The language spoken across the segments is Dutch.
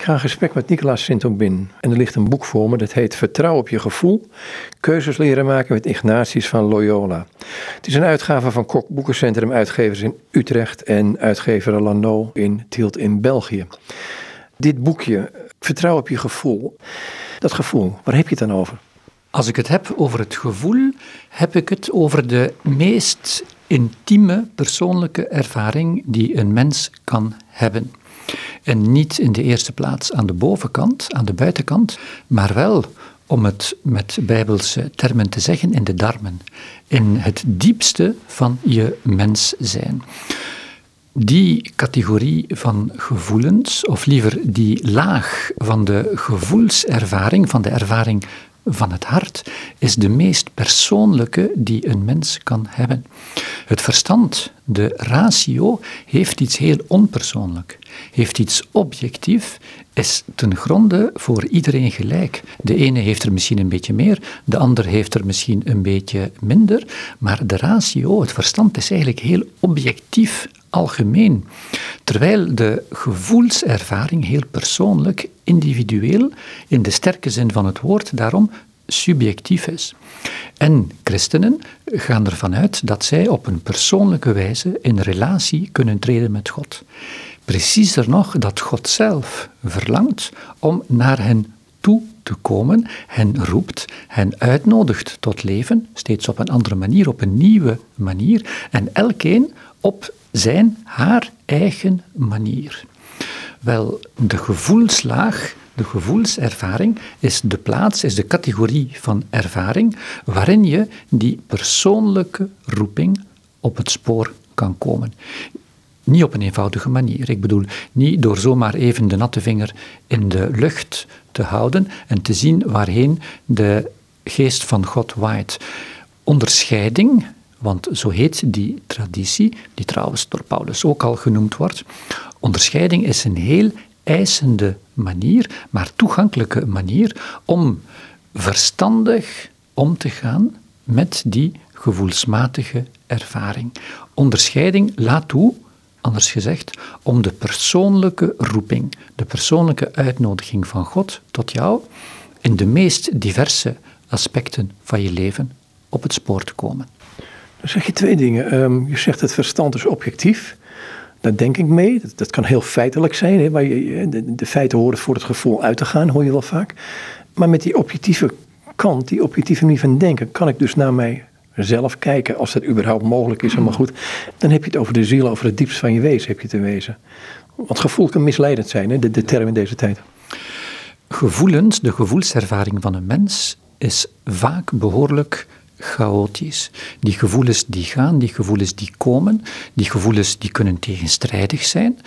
Ik ga een gesprek met Nicolaas Sint-Aubin en er ligt een boek voor me dat heet Vertrouw op je gevoel, keuzes leren maken met Ignatius van Loyola. Het is een uitgave van Kok Boekencentrum Uitgevers in Utrecht en uitgever Lano in Tielt in België. Dit boekje, Vertrouw op je gevoel, dat gevoel, waar heb je het dan over? Als ik het heb over het gevoel, heb ik het over de meest intieme persoonlijke ervaring die een mens kan hebben. En niet in de eerste plaats aan de bovenkant, aan de buitenkant, maar wel, om het met bijbelse termen te zeggen, in de darmen. In het diepste van je mens zijn. Die categorie van gevoelens, of liever die laag van de gevoelservaring, van de ervaring van het hart is de meest persoonlijke die een mens kan hebben. Het verstand, de ratio, heeft iets heel onpersoonlijk, heeft iets objectief, is ten gronde voor iedereen gelijk. De ene heeft er misschien een beetje meer, de ander heeft er misschien een beetje minder, maar de ratio, het verstand, is eigenlijk heel objectief algemeen. Terwijl de gevoelservaring heel persoonlijk, individueel, in de sterke zin van het woord, daarom subjectief is. En christenen gaan ervan uit dat zij op een persoonlijke wijze in relatie kunnen treden met God. Preciezer nog dat God zelf verlangt om naar hen toe te komen, hen roept, hen uitnodigt tot leven, steeds op een andere manier, op een nieuwe manier, en elkeen op zijn, haar eigen manier. Wel, de gevoelslaag, de gevoelservaring, is de plaats, is de categorie van ervaring waarin je die persoonlijke roeping op het spoor kan komen. Niet op een eenvoudige manier. Ik bedoel, niet door zomaar even de natte vinger in de lucht te houden en te zien waarheen de geest van God waait. Onderscheiding, want zo heet die traditie, die trouwens door Paulus ook al genoemd wordt. Onderscheiding is een heel eisende manier, maar toegankelijke manier om verstandig om te gaan met die gevoelsmatige ervaring. Onderscheiding laat toe, anders gezegd, om de persoonlijke roeping, de persoonlijke uitnodiging van God tot jou in de meest diverse aspecten van je leven op het spoor te komen. Dan zeg je twee dingen. Ehm, je zegt het verstand is objectief. Daar denk ik mee. Dat, kan heel feitelijk zijn. Hè, waar je, de, feiten horen voor het gevoel uit te gaan, hoor je wel vaak. Maar met die objectieve kant, die objectieve manier van denken, kan ik dus naar mijzelf kijken, als dat überhaupt mogelijk is. Maar goed, dan heb je het over de ziel, over het diepst van je wezen, heb je te wezen. Want gevoel kan misleidend zijn, hè, de, de term in deze tijd. Gevoelens, de gevoelservaring van een mens, is vaak behoorlijk chaotisch. Die gevoelens die gaan, die gevoelens die komen, die gevoelens die kunnen tegenstrijdig zijn.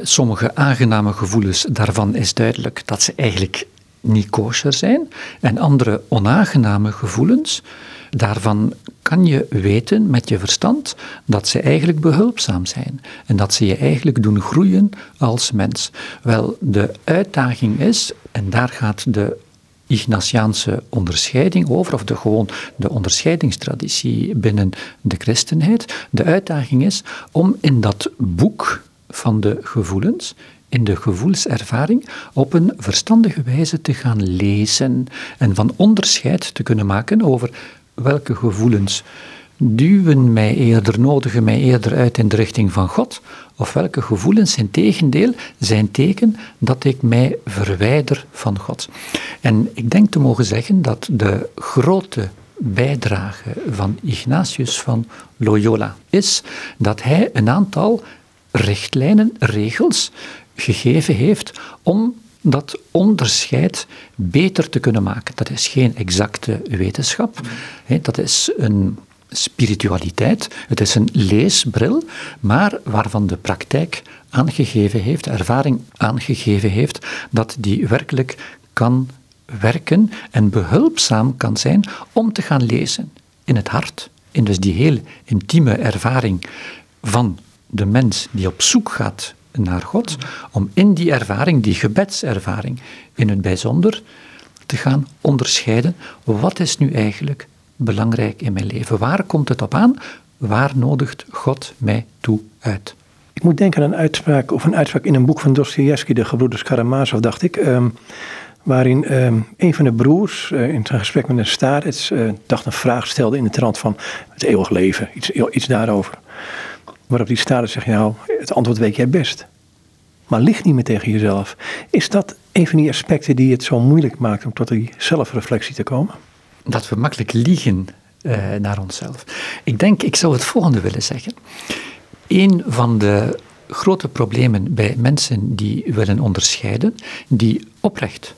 Sommige aangename gevoelens, daarvan is duidelijk dat ze eigenlijk niet kosher zijn. En andere onaangename gevoelens, daarvan kan je weten met je verstand dat ze eigenlijk behulpzaam zijn en dat ze je eigenlijk doen groeien als mens. Wel, de uitdaging is, en daar gaat de Ignatiaanse onderscheiding over, of de, gewoon de onderscheidingstraditie binnen de christenheid. De uitdaging is om in dat boek van de gevoelens, in de gevoelservaring, op een verstandige wijze te gaan lezen en van onderscheid te kunnen maken over welke gevoelens duwen mij eerder, nodigen mij eerder uit in de richting van God, of welke gevoelens in tegendeel zijn teken dat ik mij verwijder van God. En ik denk te mogen zeggen dat de grote bijdrage van Ignatius van Loyola is dat hij een aantal richtlijnen, regels gegeven heeft om dat onderscheid beter te kunnen maken. Dat is geen exacte wetenschap. Dat is een spiritualiteit. Het is een leesbril, maar waarvan de praktijk aangegeven heeft, ervaring aangegeven heeft, dat die werkelijk kan werken en behulpzaam kan zijn om te gaan lezen in het hart. In dus die heel intieme ervaring van de mens die op zoek gaat naar God, om in die ervaring, die gebedservaring, in het bijzonder te gaan onderscheiden, wat is nu eigenlijk belangrijk in mijn leven? Waar komt het op aan? Waar nodigt God mij toe uit? Ik moet denken aan een uitspraak, of een uitspraak in een boek van Dostoevsky, De Gebroeders Karamazov, dacht ik. ehm, waarin ehm, een van de broers eh, in zijn gesprek met een starets eh, dacht een vraag stelde in de trant van het eeuwig leven, iets, iets daarover. Waarop die starets zegt, nou, het antwoord weet jij best. Maar ligt niet meer tegen jezelf. Is dat een van die aspecten die het zo moeilijk maakt om tot die zelfreflectie te komen? Dat we makkelijk liegen eh, naar onszelf. Ik denk, ik zou het volgende willen zeggen. Een van de grote problemen bij mensen die willen onderscheiden, die oprecht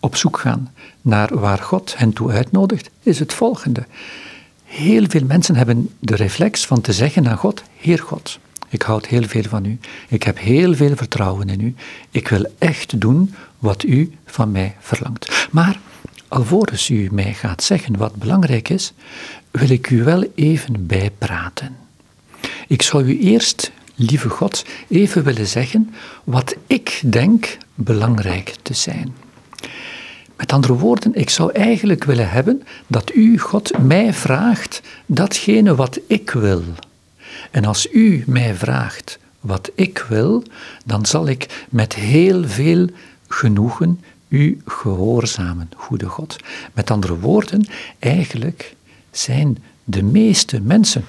op zoek gaan naar waar God hen toe uitnodigt, is het volgende. Heel veel mensen hebben de reflex van te zeggen aan God, Heer God, ik houd heel veel van u, ik heb heel veel vertrouwen in u, ik wil echt doen wat u van mij verlangt. Maar alvorens u mij gaat zeggen wat belangrijk is, wil ik u wel even bijpraten. Ik zou u eerst, lieve God, even willen zeggen wat ik denk belangrijk te zijn. Met andere woorden, ik zou eigenlijk willen hebben dat u, God, mij vraagt datgene wat ik wil. En als u mij vraagt wat ik wil, dan zal ik met heel veel genoegen u gehoorzamen, goede God. Met andere woorden, eigenlijk zijn de meeste mensen,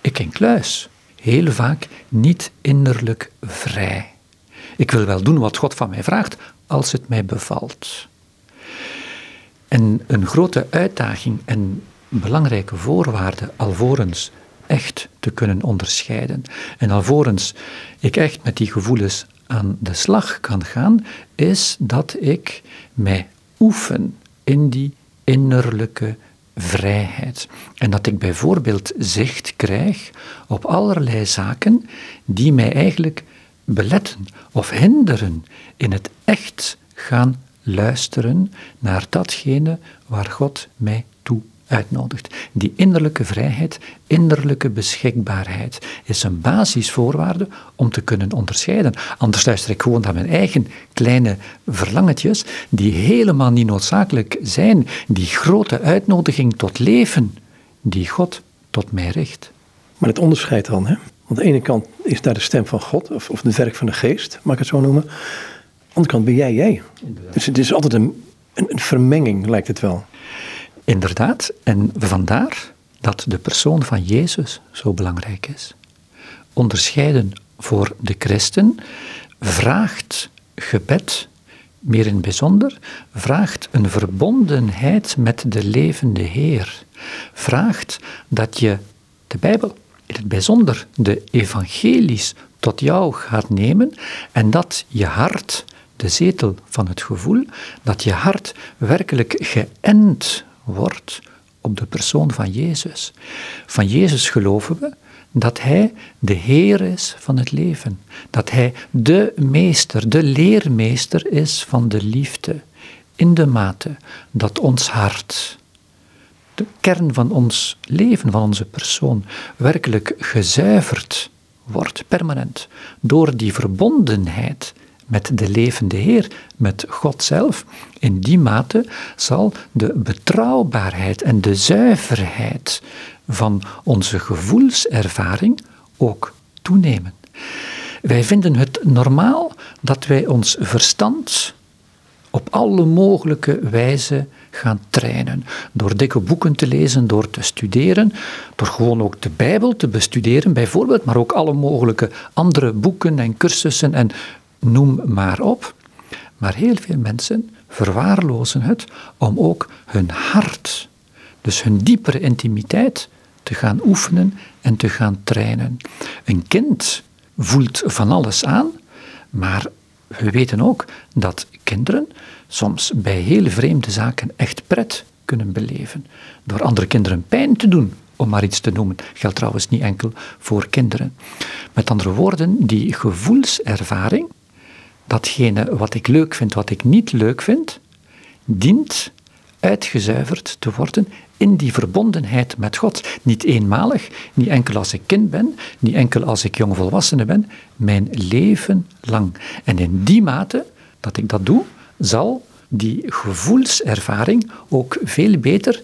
ik in kluis, heel vaak niet innerlijk vrij. Ik wil wel doen wat God van mij vraagt, als het mij bevalt. En een grote uitdaging en belangrijke voorwaarde alvorens echt te kunnen onderscheiden en alvorens ik echt met die gevoelens aan de slag kan gaan, is dat ik mij oefen in die innerlijke vrijheid. En dat ik bijvoorbeeld zicht krijg op allerlei zaken die mij eigenlijk beletten of hinderen in het echt gaan luisteren naar datgene waar God mij uitnodigt. Die innerlijke vrijheid, innerlijke beschikbaarheid is een basisvoorwaarde om te kunnen onderscheiden. Anders luister ik gewoon naar mijn eigen kleine verlangetjes, die helemaal niet noodzakelijk zijn. Die grote uitnodiging tot leven, die God tot mij richt. Maar het onderscheid dan, hè? Aan de ene kant is daar de stem van God, of, of het werk van de geest, mag ik het zo noemen. Aan de andere kant ben jij jij. Dus het is altijd een, een, een vermenging, lijkt het wel. Inderdaad, en vandaar dat de persoon van Jezus zo belangrijk is. Onderscheiden voor de christen vraagt gebed, meer in het bijzonder, vraagt een verbondenheid met de levende Heer. Vraagt dat je de Bijbel, in het bijzonder de evangelies, tot jou gaat nemen en dat je hart, de zetel van het gevoel, dat je hart werkelijk geënt wordt op de persoon van Jezus. Van Jezus geloven we dat Hij de Heer is van het leven. Dat Hij de meester, de leermeester is van de liefde. In de mate dat ons hart, de kern van ons leven, van onze persoon, werkelijk gezuiverd wordt, permanent, door die verbondenheid met de levende Heer, met God zelf, in die mate zal de betrouwbaarheid en de zuiverheid van onze gevoelservaring ook toenemen. Wij vinden het normaal dat wij ons verstand op alle mogelijke wijze gaan trainen. Door dikke boeken te lezen, door te studeren, door gewoon ook de Bijbel te bestuderen bijvoorbeeld, maar ook alle mogelijke andere boeken en cursussen en noem maar op. Maar heel veel mensen verwaarlozen het om ook hun hart, dus hun diepere intimiteit, te gaan oefenen en te gaan trainen. Een kind voelt van alles aan, maar we weten ook dat kinderen soms bij hele vreemde zaken echt pret kunnen beleven. Door andere kinderen pijn te doen, om maar iets te noemen. Geldt trouwens niet enkel voor kinderen. Met andere woorden, die gevoelservaring datgene wat ik leuk vind, wat ik niet leuk vind, dient uitgezuiverd te worden in die verbondenheid met God. Niet eenmalig, niet enkel als ik kind ben, niet enkel als ik jongvolwassene ben, mijn leven lang. En in die mate dat ik dat doe, zal die gevoelservaring ook veel beter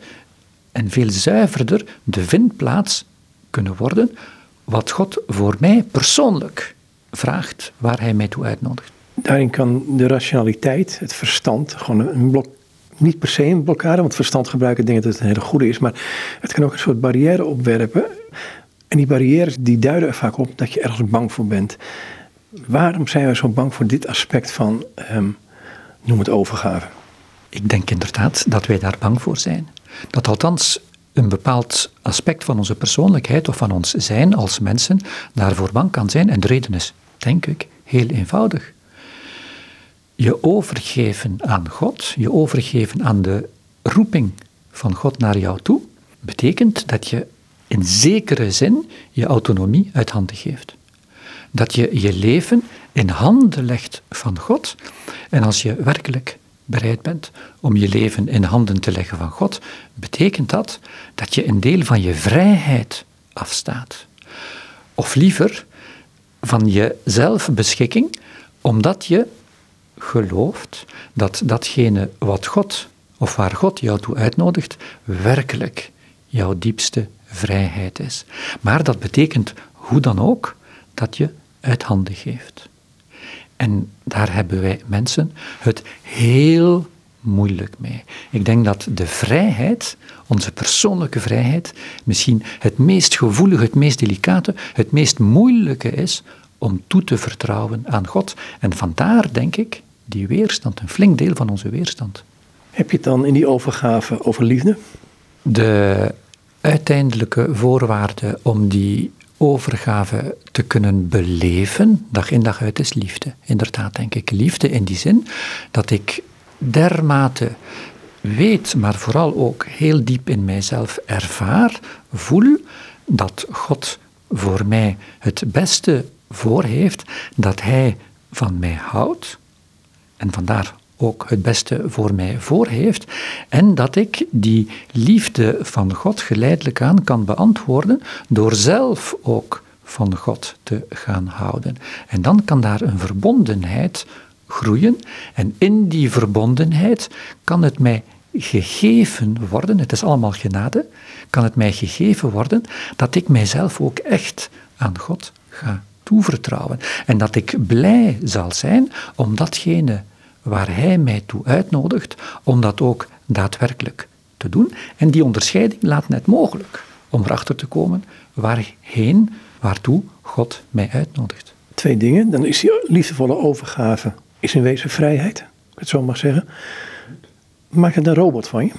en veel zuiverder de vindplaats kunnen worden wat God voor mij persoonlijk vraagt, waar hij mij toe uitnodigt. Daarin kan de rationaliteit, het verstand, gewoon een blok, niet per se een blokkade, want verstand gebruiken denk ik dat het een hele goede is, maar het kan ook een soort barrière opwerpen. En die barrières die duiden er vaak op dat je ergens bang voor bent. Waarom zijn wij zo bang voor dit aspect van, ehm, noem het overgave? Ik denk inderdaad dat wij daar bang voor zijn. Dat althans een bepaald aspect van onze persoonlijkheid of van ons zijn als mensen daarvoor bang kan zijn. En de reden is, denk ik, heel eenvoudig. Je overgeven aan God, je overgeven aan de roeping van God naar jou toe, betekent dat je in zekere zin je autonomie uit handen geeft. Dat je je leven in handen legt van God. En als je werkelijk bereid bent om je leven in handen te leggen van God, betekent dat dat je een deel van je vrijheid afstaat. Of liever van je zelfbeschikking, omdat je gelooft dat datgene wat God of waar God jou toe uitnodigt, werkelijk jouw diepste vrijheid is. Maar dat betekent hoe dan ook dat je uit handen geeft. En daar hebben wij mensen het heel moeilijk mee. Ik denk dat de vrijheid, onze persoonlijke vrijheid, misschien het meest gevoelige, het meest delicate, het meest moeilijke is om toe te vertrouwen aan God. En vandaar, denk ik, die weerstand, een flink deel van onze weerstand. Heb je het dan in die overgave over liefde? De uiteindelijke voorwaarde om die overgave te kunnen beleven, dag in dag uit, is liefde. Inderdaad, denk ik. Liefde in die zin dat ik dermate weet, maar vooral ook heel diep in mijzelf ervaar, voel dat God voor mij het beste voor heeft, dat Hij van mij houdt en vandaar ook het beste voor mij voor heeft en dat ik die liefde van God geleidelijk aan kan beantwoorden door zelf ook van God te gaan houden. En dan kan daar een verbondenheid groeien en in die verbondenheid kan het mij gegeven worden, het is allemaal genade, kan het mij gegeven worden dat ik mijzelf ook echt aan God ga toevertrouwen. En dat ik blij zal zijn om datgene waar Hij mij toe uitnodigt, om dat ook daadwerkelijk te doen. En die onderscheiding laat net mogelijk om erachter te komen waarheen, waartoe God mij uitnodigt. Twee dingen. Dan is die liefdevolle overgave is in wezen vrijheid, ik het zo mag zeggen. Maakt het een robot van je?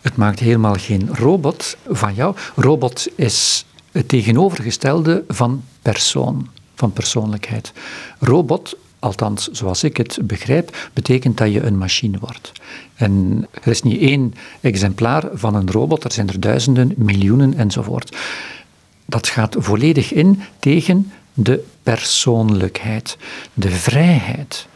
Het maakt helemaal geen robot van jou. Robot is het tegenovergestelde van persoon, van persoonlijkheid. Robot althans zoals ik het begrijp, betekent dat je een machine wordt. En er is niet één exemplaar van een robot, er zijn er duizenden, miljoenen enzovoort. Dat gaat volledig in tegen de persoonlijkheid, de vrijheid.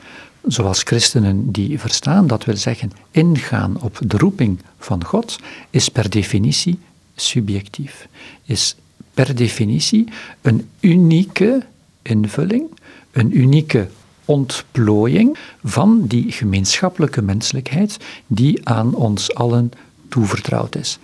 Zoals christenen die verstaan, dat wil zeggen ingaan op de roeping van God, is per definitie subjectief. Is per definitie een unieke invulling, een unieke ontplooiing van die gemeenschappelijke menselijkheid die aan ons allen toevertrouwd is.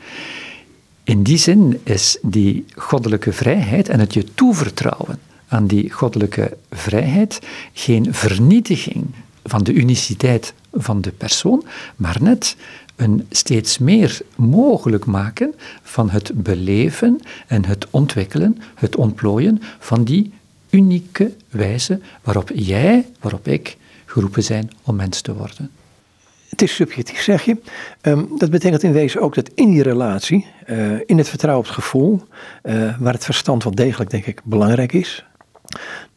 In die zin is die goddelijke vrijheid en het je toevertrouwen aan die goddelijke vrijheid geen vernietiging van de uniciteit van de persoon, maar net een steeds meer mogelijk maken van het beleven en het ontwikkelen, het ontplooien van die unieke wijze waarop jij, waarop ik geroepen zijn om mens te worden. Het is subjectief, zeg je. Ehm, dat betekent in wezen ook dat in die relatie, uh, in het vertrouwen op het gevoel, uh, waar het verstand wel degelijk, denk ik, belangrijk is,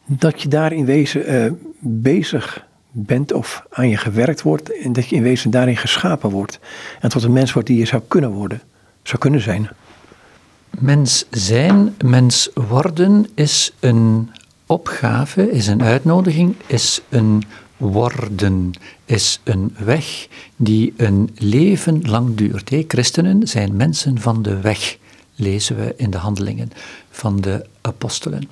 dat je daar in wezen uh, bezig bent of aan je gewerkt wordt en dat je in wezen daarin geschapen wordt en tot een mens wordt die je zou kunnen worden, zou kunnen zijn. Mens zijn, mens worden is een opgave, is een uitnodiging, is een worden, is een weg die een leven lang duurt. Hey, christenen zijn mensen van de weg, lezen we in de handelingen van de apostelen.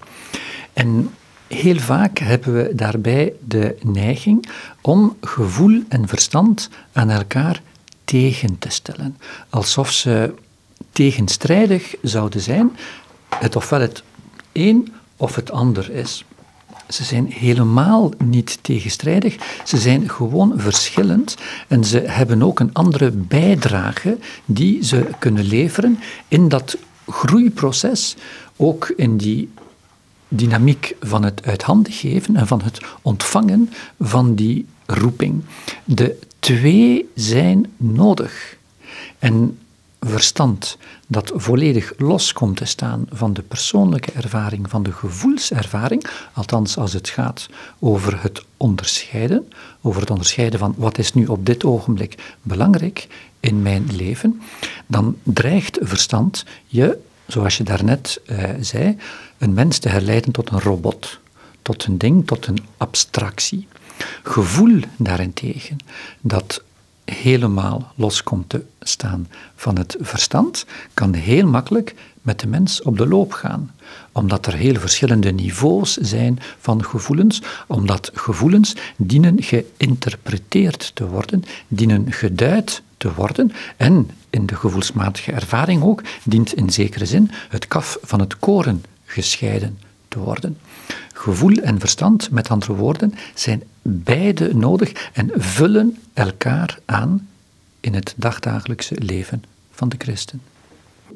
En heel vaak hebben we daarbij de neiging om gevoel en verstand aan elkaar tegen te stellen. Alsof ze tegenstrijdig zouden zijn, het ofwel het een of het ander is. Ze zijn helemaal niet tegenstrijdig, ze zijn gewoon verschillend en ze hebben ook een andere bijdrage die ze kunnen leveren in dat groeiproces, ook in die dynamiek van het uit en van het ontvangen van die roeping. De twee zijn nodig. En verstand dat volledig los komt te staan van de persoonlijke ervaring, van de gevoelservaring, althans als het gaat over het onderscheiden, over het onderscheiden van wat is nu op dit ogenblik belangrijk in mijn leven, dan dreigt verstand je, zoals je daarnet uh, zei, een mens te herleiden tot een robot, tot een ding, tot een abstractie. Gevoel daarentegen, dat helemaal los komt te staan van het verstand, kan heel makkelijk met de mens op de loop gaan. Omdat er heel verschillende niveaus zijn van gevoelens, omdat gevoelens dienen geïnterpreteerd te worden, dienen geduid te worden en in de gevoelsmatige ervaring ook dient in zekere zin het kaf van het koren gescheiden te worden. Gevoel en verstand, met andere woorden, zijn beide nodig en vullen elkaar aan in het dagdagelijkse leven van de christen.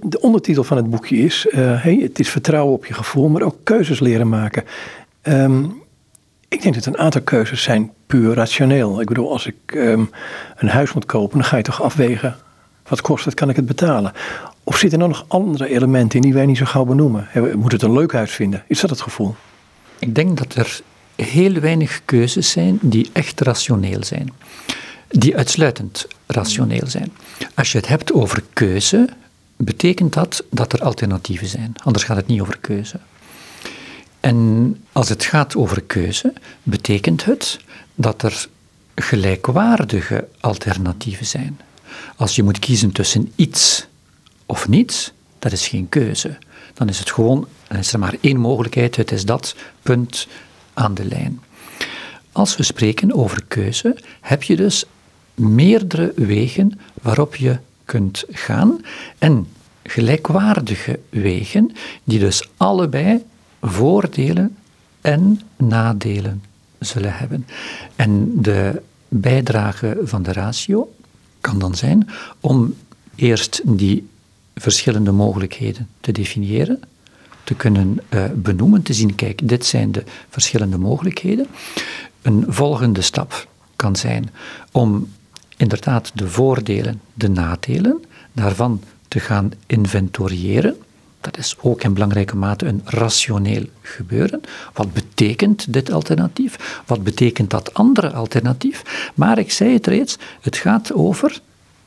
De ondertitel van het boekje is: uh, hey, Het is vertrouwen op je gevoel, maar ook keuzes leren maken. Um, ik denk dat een aantal keuzes zijn puur rationeel. Ik bedoel, als ik um, een huis moet kopen, dan ga je toch afwegen: wat kost het, kan ik het betalen? Of zitten er nog andere elementen in die wij niet zo gauw benoemen? We moeten het een leuk huis vinden. Is dat het gevoel? Ik denk dat er heel weinig keuzes zijn die echt rationeel zijn. Die uitsluitend rationeel zijn. Als je het hebt over keuze, betekent dat dat er alternatieven zijn. Anders gaat het niet over keuze. En als het gaat over keuze, betekent het dat er gelijkwaardige alternatieven zijn. Als je moet kiezen tussen iets of niets, dat is geen keuze. Dan is het gewoon, dan is er maar één mogelijkheid, het is dat, punt aan de lijn. Als we spreken over keuze, heb je dus meerdere wegen waarop je kunt gaan en gelijkwaardige wegen die dus allebei voordelen en nadelen zullen hebben. En de bijdrage van de ratio kan dan zijn om eerst die verschillende mogelijkheden te definiëren, te kunnen uh, benoemen, te zien, kijk, dit zijn de verschillende mogelijkheden. Een volgende stap kan zijn om inderdaad de voordelen, de nadelen daarvan te gaan inventoriëren. Dat is ook in belangrijke mate een rationeel gebeuren. Wat betekent dit alternatief? Wat betekent dat andere alternatief? Maar ik zei het reeds, het gaat over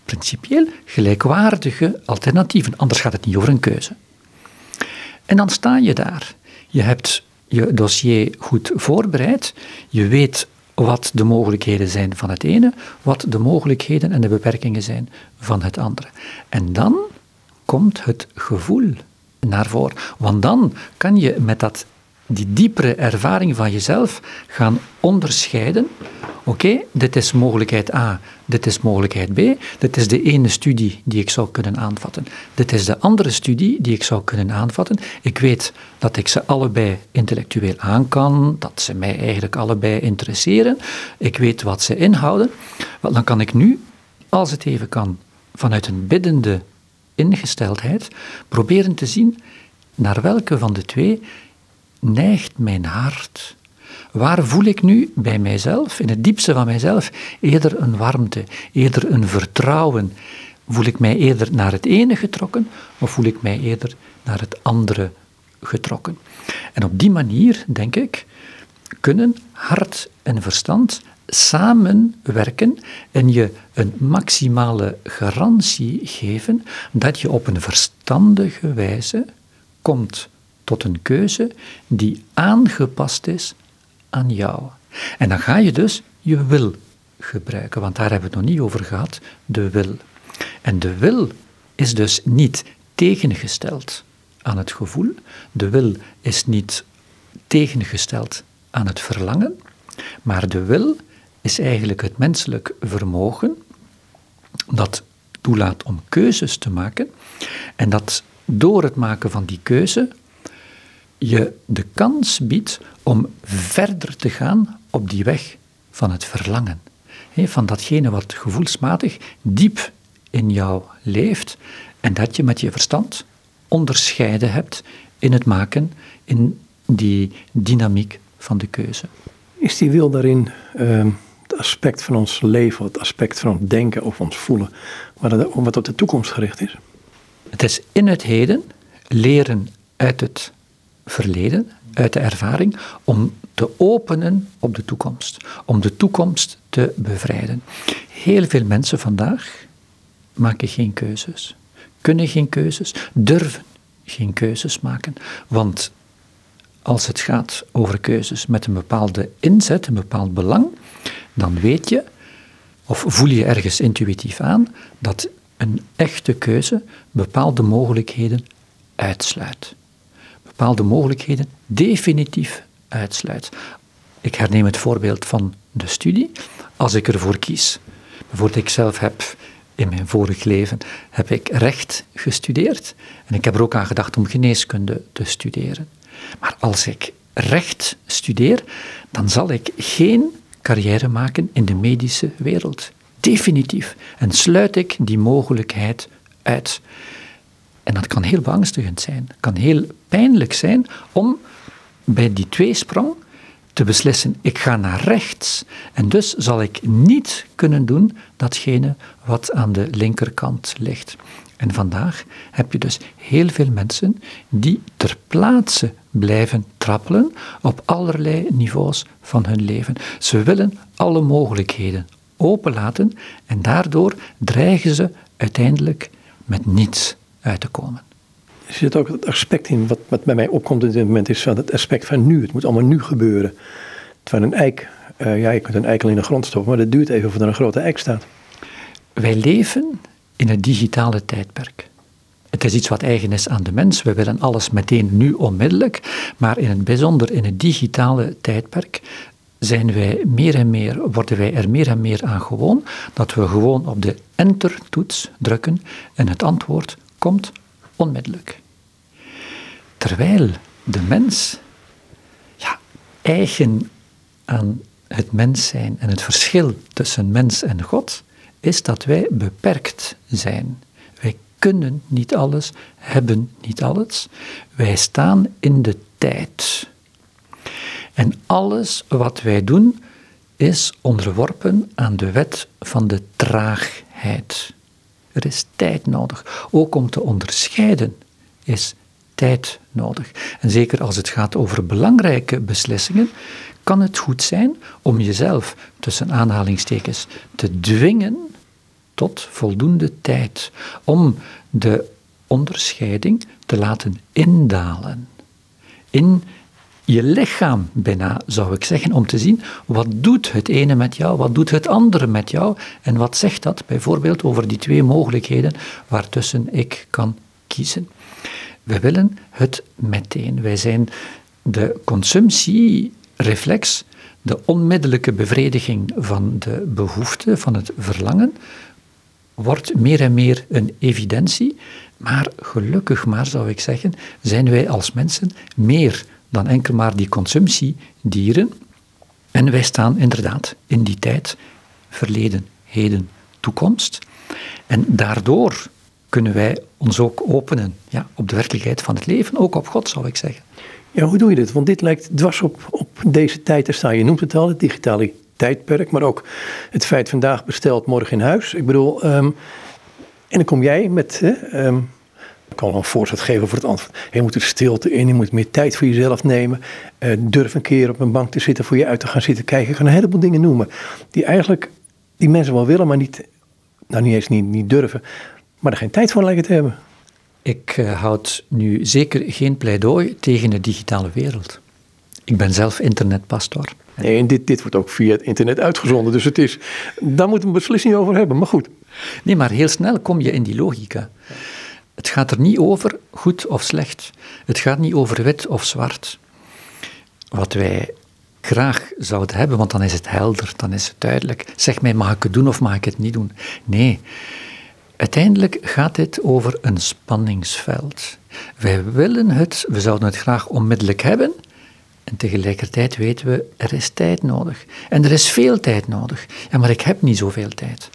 principieel gelijkwaardige alternatieven. Anders gaat het niet over een keuze. En dan sta je daar. Je hebt je dossier goed voorbereid. Je weet wat de mogelijkheden zijn van het ene, wat de mogelijkheden en de beperkingen zijn van het andere. En dan komt het gevoel naar voren. Want dan kan je met dat, die diepere ervaring van jezelf gaan onderscheiden. Oké, dit is mogelijkheid A, dit is mogelijkheid B. Dit is de ene studie die ik zou kunnen aanvatten. Dit is de andere studie die ik zou kunnen aanvatten. Ik weet dat ik ze allebei intellectueel aan kan, dat ze mij eigenlijk allebei interesseren. Ik weet wat ze inhouden. Wel, dan kan ik nu, als het even kan, vanuit een biddende ingesteldheid, proberen te zien naar welke van de twee neigt mijn hart Waar voel ik nu bij mijzelf, in het diepste van mijzelf, eerder een warmte, eerder een vertrouwen? Voel ik mij eerder naar het ene getrokken of voel ik mij eerder naar het andere getrokken? En op die manier, denk ik, kunnen hart en verstand samenwerken en je een maximale garantie geven dat je op een verstandige wijze komt tot een keuze die aangepast is aan jou. En dan ga je dus je wil gebruiken, want daar hebben we het nog niet over gehad, de wil. En de wil is dus niet tegengesteld aan het gevoel, de wil is niet tegengesteld aan het verlangen, maar de wil is eigenlijk het menselijk vermogen dat toelaat om keuzes te maken en dat door het maken van die keuze je de kans biedt om verder te gaan op die weg van het verlangen. van datgene wat gevoelsmatig diep in jou leeft en dat je met je verstand onderscheiden hebt in het maken, in die dynamiek van de keuze. Is die wil daarin uh, het aspect van ons leven, het aspect van ons denken of ons voelen, wat op de toekomst gericht is? Het is in het heden leren uit het verleden, uit de ervaring, om te openen op de toekomst, om de toekomst te bevrijden. Heel veel mensen vandaag maken geen keuzes, kunnen geen keuzes, durven geen keuzes maken, want als het gaat over keuzes met een bepaalde inzet, een bepaald belang, dan weet je, of voel je ergens intuïtief aan, dat een echte keuze bepaalde mogelijkheden uitsluit. Bepaalde mogelijkheden definitief uitsluit. Ik herneem het voorbeeld van de studie. Als ik ervoor kies, bijvoorbeeld ik zelf heb in mijn vorig leven heb ik recht gestudeerd en ik heb er ook aan gedacht om geneeskunde te studeren. Maar als ik recht studeer, dan zal ik geen carrière maken in de medische wereld. Definitief. En sluit ik die mogelijkheid uit. En dat kan heel beangstigend zijn. Het kan heel pijnlijk zijn om bij die tweesprong te beslissen, ik ga naar rechts. En dus zal ik niet kunnen doen datgene wat aan de linkerkant ligt. En vandaag heb je dus heel veel mensen die ter plaatse blijven trappelen op allerlei niveaus van hun leven. Ze willen alle mogelijkheden openlaten en daardoor dreigen ze uiteindelijk met niets uit te komen. Er zit ook het aspect in, wat, wat bij mij opkomt in dit moment, is het aspect van nu. Het moet allemaal nu gebeuren. Terwijl een eik, uh, ja, je kunt een eikel in de grond stoppen, maar dat duurt even voordat er een grote eik staat. Wij leven in het digitale tijdperk. Het is iets wat eigen is aan de mens. We willen alles meteen nu onmiddellijk. Maar in het bijzonder in het digitale tijdperk zijn wij meer en meer, worden wij er meer en meer aan gewoon dat we gewoon op de enter-toets drukken en het antwoord komt onmiddellijk. Terwijl de mens, ja, eigen aan het mens zijn en het verschil tussen mens en God, is dat wij beperkt zijn. Wij kunnen niet alles, hebben niet alles. Wij staan in de tijd. En alles wat wij doen is onderworpen aan de wet van de traagheid. Er is tijd nodig. Ook om te onderscheiden is tijd nodig. En zeker als het gaat over belangrijke beslissingen, kan het goed zijn om jezelf tussen aanhalingstekens te dwingen tot voldoende tijd om de onderscheiding te laten indalen. In je lichaam bijna, zou ik zeggen, om te zien wat doet het ene met jou, wat doet het andere met jou en wat zegt dat bijvoorbeeld over die twee mogelijkheden waartussen ik kan kiezen. We willen het meteen. Wij zijn de consumptiereflex, de onmiddellijke bevrediging van de behoefte, van het verlangen, wordt meer en meer een evidentie. Maar gelukkig maar, zou ik zeggen, zijn wij als mensen meer dan enkel maar die consumptiedieren. En wij staan inderdaad in die tijd, verleden, heden, toekomst. En daardoor kunnen wij ons ook openen ja, op de werkelijkheid van het leven, ook op God zou ik zeggen. Ja, hoe doe je dit? Want dit lijkt dwars op, op deze tijd te staan. Je noemt het al, het digitale tijdperk, maar ook het feit vandaag besteld, morgen in huis. Ik bedoel, ehm, en dan kom jij met, ik kan wel een voorzet geven voor het antwoord. Je moet er stilte in, je moet meer tijd voor jezelf nemen. Uh, durf een keer op een bank te zitten, voor je uit te gaan zitten kijken. Ik kan een heleboel dingen noemen die eigenlijk die mensen wel willen, maar niet, nou niet eens niet, niet durven, maar er geen tijd voor lijken te hebben. Ik uh, houd nu zeker geen pleidooi tegen de digitale wereld. Ik ben zelf internetpastor. Nee, en dit, dit wordt ook via het internet uitgezonden. Dus het is, daar moeten we een beslissing over hebben. Maar goed. Nee, maar heel snel kom je in die logica. Het gaat er niet over goed of slecht. Het gaat niet over wit of zwart. Wat wij graag zouden hebben, want dan is het helder, dan is het duidelijk. Zeg mij, mag ik het doen of mag ik het niet doen? Nee. Uiteindelijk gaat dit over een spanningsveld. Wij willen het, we zouden het graag onmiddellijk hebben, en tegelijkertijd weten we, er is tijd nodig. En er is veel tijd nodig. Ja, maar ik heb niet zoveel tijd.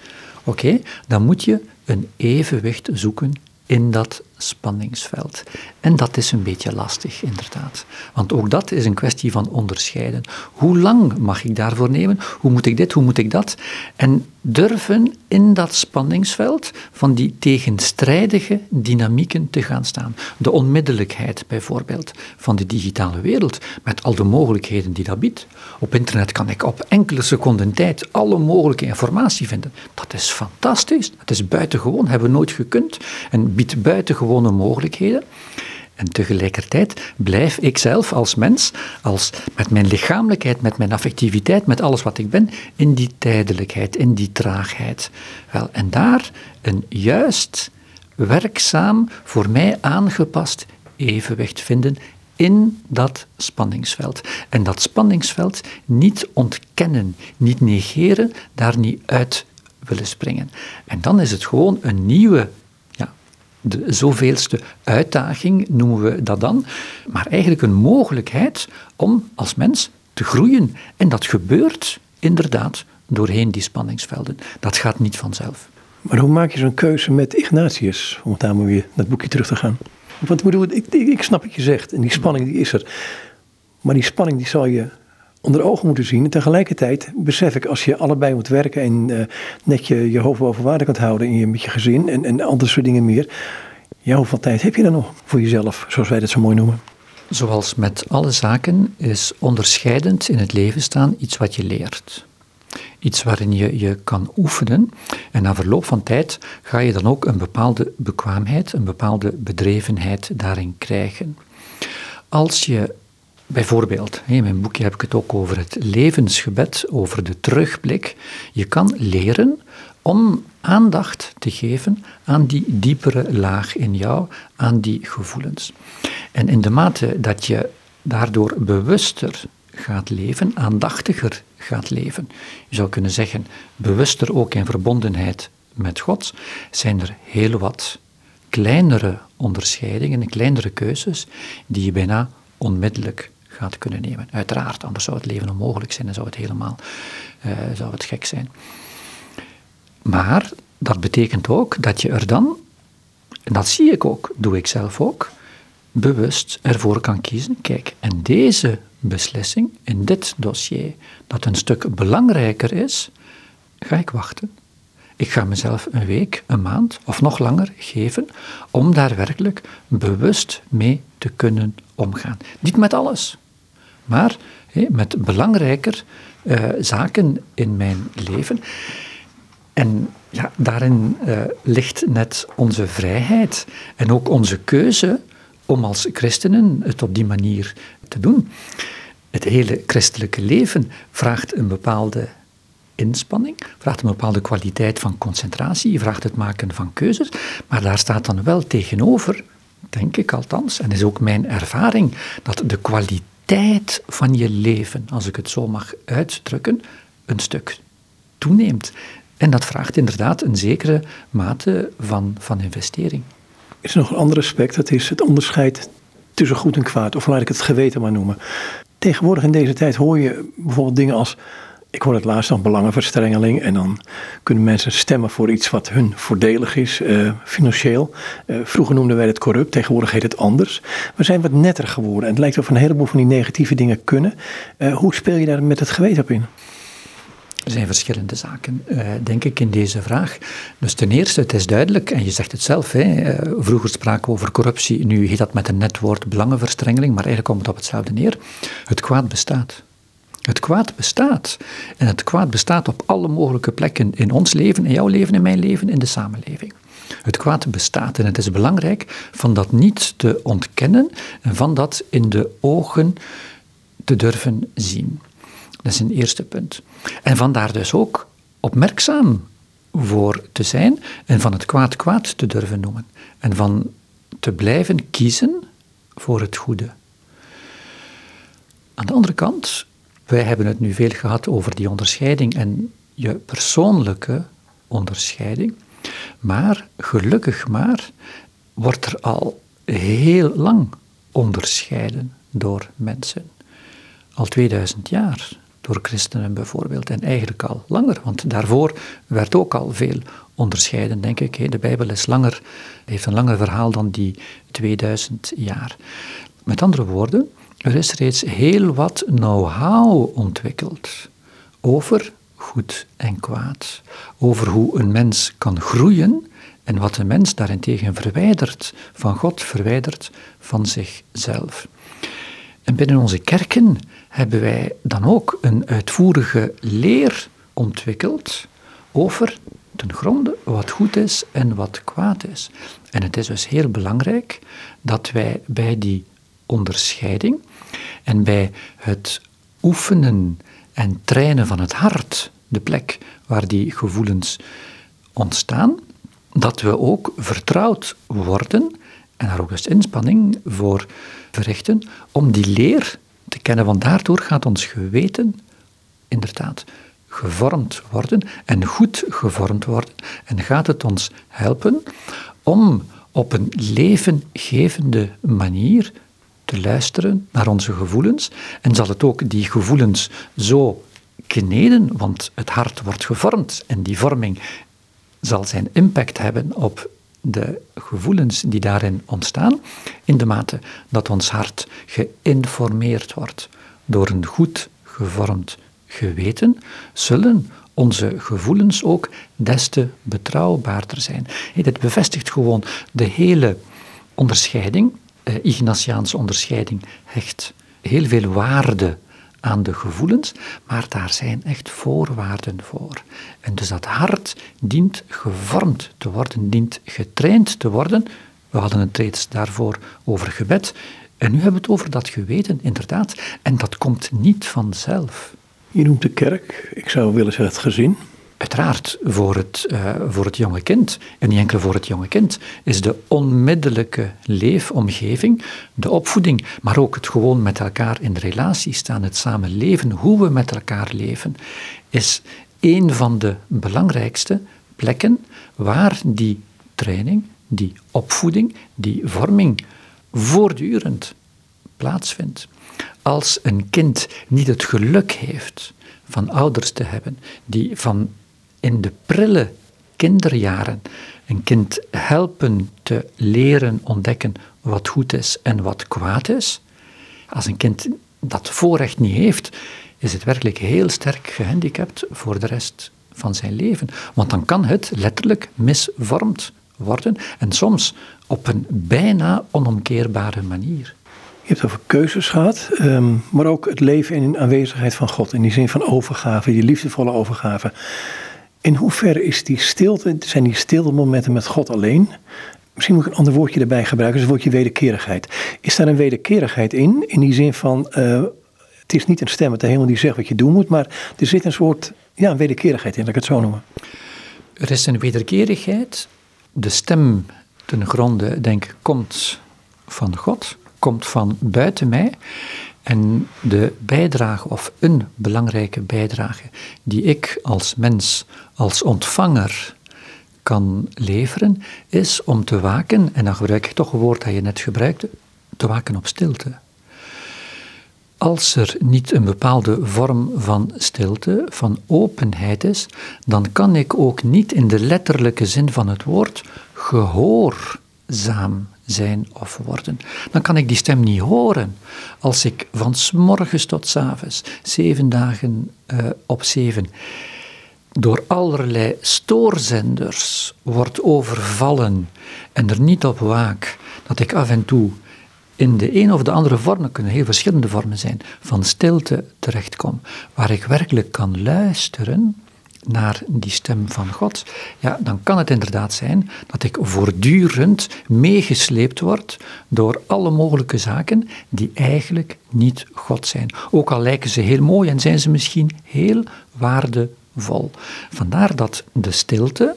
Oké, dan moet je een evenwicht zoeken in dat spanningsveld. En dat is een beetje lastig, inderdaad. Want ook dat is een kwestie van onderscheiden. Hoe lang mag ik daarvoor nemen? Hoe moet ik dit? Hoe moet ik dat? En durven in dat spanningsveld van die tegenstrijdige dynamieken te gaan staan. De onmiddellijkheid bijvoorbeeld van de digitale wereld, met al de mogelijkheden die dat biedt. Op internet kan ik op enkele seconden tijd alle mogelijke informatie vinden. Dat is fantastisch, dat is buitengewoon, hebben we nooit gekund en biedt buitengewone mogelijkheden. En tegelijkertijd blijf ik zelf als mens, als, met mijn lichamelijkheid, met mijn affectiviteit, met alles wat ik ben, in die tijdelijkheid, in die traagheid. Wel, en daar een juist, werkzaam, voor mij aangepast evenwicht vinden in dat spanningsveld. En dat spanningsveld niet ontkennen, niet negeren, daar niet uit willen springen. En dan is het gewoon een nieuwe de zoveelste uitdaging noemen we dat dan, maar eigenlijk een mogelijkheid om als mens te groeien. En dat gebeurt inderdaad doorheen die spanningsvelden. Dat gaat niet vanzelf. Maar hoe maak je zo'n keuze met Ignatius, om daar maar weer het boekje terug te gaan? Want ik, ik, ik snap wat je zegt en die spanning die is er. Maar die spanning die zal je onder ogen moeten zien. En tegelijkertijd besef ik, als je allebei moet werken en uh, net je, je hoofd boven water kunt houden in je, met je gezin en, en andere soort dingen meer. Ja, hoeveel tijd heb je dan nog voor jezelf, zoals wij dat zo mooi noemen? Zoals met alle zaken is onderscheidend in het leven staan iets wat je leert. Iets waarin je je kan oefenen. En na verloop van tijd ga je dan ook een bepaalde bekwaamheid, een bepaalde bedrevenheid daarin krijgen. Als je Bijvoorbeeld, in mijn boekje heb ik het ook over het levensgebed, over de terugblik. Je kan leren om aandacht te geven aan die diepere laag in jou, aan die gevoelens. En in de mate dat je daardoor bewuster gaat leven, aandachtiger gaat leven, je zou kunnen zeggen bewuster ook in verbondenheid met God, zijn er heel wat kleinere onderscheidingen, kleinere keuzes die je bijna onmiddellijk gaat kunnen nemen. Uiteraard, anders zou het leven onmogelijk zijn en zou het helemaal uh, zou het gek zijn. Maar dat betekent ook dat je er dan, en dat zie ik ook, doe ik zelf ook, bewust ervoor kan kiezen. Kijk, en deze beslissing in dit dossier, dat een stuk belangrijker is, ga ik wachten. Ik ga mezelf een week, een maand of nog langer geven om daar werkelijk bewust mee te kunnen omgaan. Niet met alles maar met belangrijker uh, zaken in mijn leven. En ja, daarin uh, ligt net onze vrijheid en ook onze keuze om als christenen het op die manier te doen. Het hele christelijke leven vraagt een bepaalde inspanning, vraagt een bepaalde kwaliteit van concentratie, vraagt het maken van keuzes, maar daar staat dan wel tegenover, denk ik althans, en is ook mijn ervaring, dat de kwaliteit van je leven, als ik het zo mag uitdrukken, een stuk toeneemt. En dat vraagt inderdaad een zekere mate van, van investering. Er is nog een ander aspect, dat is het onderscheid tussen goed en kwaad, of laat ik het geweten maar noemen. Tegenwoordig in deze tijd hoor je bijvoorbeeld dingen als ik hoor het laatst nog belangenverstrengeling. En dan kunnen mensen stemmen voor iets wat hun voordelig is, uh, financieel. Uh, vroeger noemden wij het corrupt, tegenwoordig heet het anders. We zijn wat netter geworden. En het lijkt of een heleboel van die negatieve dingen kunnen. Uh, hoe speel je daar met het geweten op in? Er zijn verschillende zaken, denk ik, in deze vraag. Dus ten eerste, het is duidelijk, en je zegt het zelf, hè, vroeger spraken we over corruptie, nu heet dat met een net woord belangenverstrengeling, maar eigenlijk komt het op hetzelfde neer. Het kwaad bestaat. Het kwaad bestaat. En het kwaad bestaat op alle mogelijke plekken in ons leven, in jouw leven, in mijn leven, in de samenleving. Het kwaad bestaat en het is belangrijk van dat niet te ontkennen en van dat in de ogen te durven zien. Dat is een eerste punt. En vandaar dus ook opmerkzaam voor te zijn en van het kwaad kwaad te durven noemen. En van te blijven kiezen voor het goede. Aan de andere kant wij hebben het nu veel gehad over die onderscheiding en je persoonlijke onderscheiding. Maar, gelukkig maar, wordt er al heel lang onderscheiden door mensen. Al 2000 jaar door christenen bijvoorbeeld, en eigenlijk al langer, want daarvoor werd ook al veel onderscheiden, denk ik. De Bijbel is langer, heeft een langer verhaal dan die 2000 jaar. Met andere woorden, er is reeds heel wat know-how ontwikkeld over goed en kwaad, over hoe een mens kan groeien en wat een mens daarentegen verwijdert van God, verwijdert van zichzelf. En binnen onze kerken hebben wij dan ook een uitvoerige leer ontwikkeld over ten gronde wat goed is en wat kwaad is. En het is dus heel belangrijk dat wij bij die onderscheiding en bij het oefenen en trainen van het hart, de plek waar die gevoelens ontstaan, dat we ook vertrouwd worden en daar ook dus inspanning voor verrichten om die leer te kennen. Want daardoor gaat ons geweten inderdaad gevormd worden en goed gevormd worden. En gaat het ons helpen om op een levengevende manier te luisteren naar onze gevoelens. En zal het ook die gevoelens zo kneden, want het hart wordt gevormd en die vorming zal zijn impact hebben op de gevoelens die daarin ontstaan, in de mate dat ons hart geïnformeerd wordt door een goed gevormd geweten, zullen onze gevoelens ook des te betrouwbaarder zijn. Dit bevestigt gewoon de hele onderscheiding, Ignatiaanse onderscheiding, hecht heel veel waarde aan de gevoelens, maar daar zijn echt voorwaarden voor. En dus dat hart dient gevormd te worden, dient getraind te worden. We hadden het reeds daarvoor over gebed. En nu hebben we het over dat geweten, inderdaad. En dat komt niet vanzelf. Je noemt de kerk, ik zou willen zeggen het gezin. Uiteraard, voor het, uh, voor het jonge kind, en niet enkel voor het jonge kind, is de onmiddellijke leefomgeving, de opvoeding, maar ook het gewoon met elkaar in relatie staan, het samenleven, hoe we met elkaar leven, is een van de belangrijkste plekken waar die training, die opvoeding, die vorming voortdurend plaatsvindt. Als een kind niet het geluk heeft van ouders te hebben die van in de prille kinderjaren een kind helpen te leren ontdekken wat goed is en wat kwaad is. Als een kind dat voorrecht niet heeft, is het werkelijk heel sterk gehandicapt voor de rest van zijn leven. Want dan kan het letterlijk misvormd worden en soms op een bijna onomkeerbare manier. Je hebt over keuzes gehad, ehm, maar ook het leven in aanwezigheid van God. In die zin van overgave, die liefdevolle overgave. In hoeverre is die stilte, zijn die stilte momenten met God alleen? Misschien moet ik een ander woordje erbij gebruiken, dus het woordje wederkerigheid. Is daar een wederkerigheid in? In die zin van, uh, het is niet een stem de hemel die zegt wat je doen moet, maar er zit een soort ja, een wederkerigheid in, laat ik het zo noemen. Er is een wederkerigheid. De stem ten gronde, denk ik, komt van God, komt van buiten mij. En de bijdrage, of een belangrijke bijdrage, die ik als mens, als ontvanger kan leveren, is om te waken, en dan gebruik ik toch een woord dat je net gebruikte, te waken op stilte. Als er niet een bepaalde vorm van stilte, van openheid is, dan kan ik ook niet in de letterlijke zin van het woord gehoorzaam zijn of worden. Dan kan ik die stem niet horen. Als ik van s morgens tot s avonds, zeven dagen uh, op zeven, door allerlei stoorzenders wordt overvallen en er niet op waak, dat ik af en toe in de een of de andere vormen, kunnen heel verschillende vormen zijn, van stilte terechtkom, waar ik werkelijk kan luisteren naar die stem van God, ja, dan kan het inderdaad zijn dat ik voortdurend meegesleept word door alle mogelijke zaken die eigenlijk niet God zijn. Ook al lijken ze heel mooi en zijn ze misschien heel waardevol. Vandaar dat de stilte,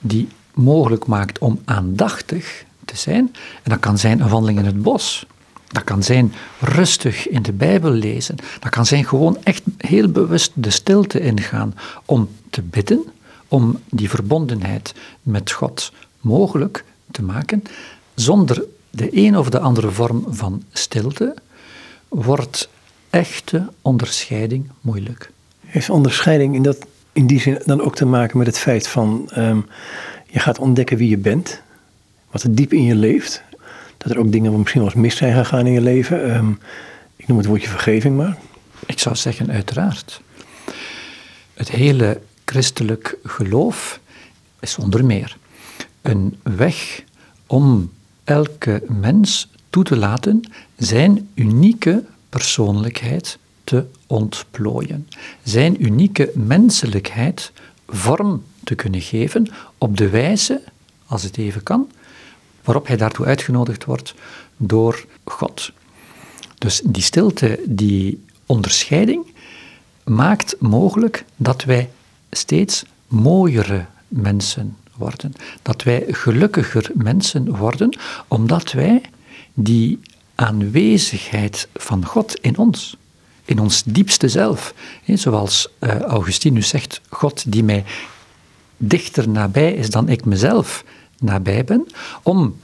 die mogelijk maakt om aandachtig te zijn, en dat kan zijn een wandeling in het bos, dat kan zijn rustig in de Bijbel lezen. Dat kan zijn gewoon echt heel bewust de stilte ingaan om te bidden, om die verbondenheid met God mogelijk te maken, zonder de een of de andere vorm van stilte, wordt echte onderscheiding moeilijk. Heeft onderscheiding in, dat, in die zin dan ook te maken met het feit van ehm, je gaat ontdekken wie je bent, wat er diep in je leeft, dat er ook dingen misschien wel eens mis zijn gegaan in je leven. Ehm, ik noem het woordje vergeving maar. Ik zou zeggen, uiteraard. Het hele christelijk geloof is zonder meer een weg om elke mens toe te laten zijn unieke persoonlijkheid te ontplooien. Zijn unieke menselijkheid vorm te kunnen geven op de wijze, als het even kan, waarop hij daartoe uitgenodigd wordt door God. Dus die stilte, die onderscheiding, maakt mogelijk dat wij steeds mooiere mensen worden. Dat wij gelukkiger mensen worden, omdat wij die aanwezigheid van God in ons, in ons diepste zelf, zoals eh, Augustinus zegt, God die mij dichter nabij is dan ik mezelf nabij ben, om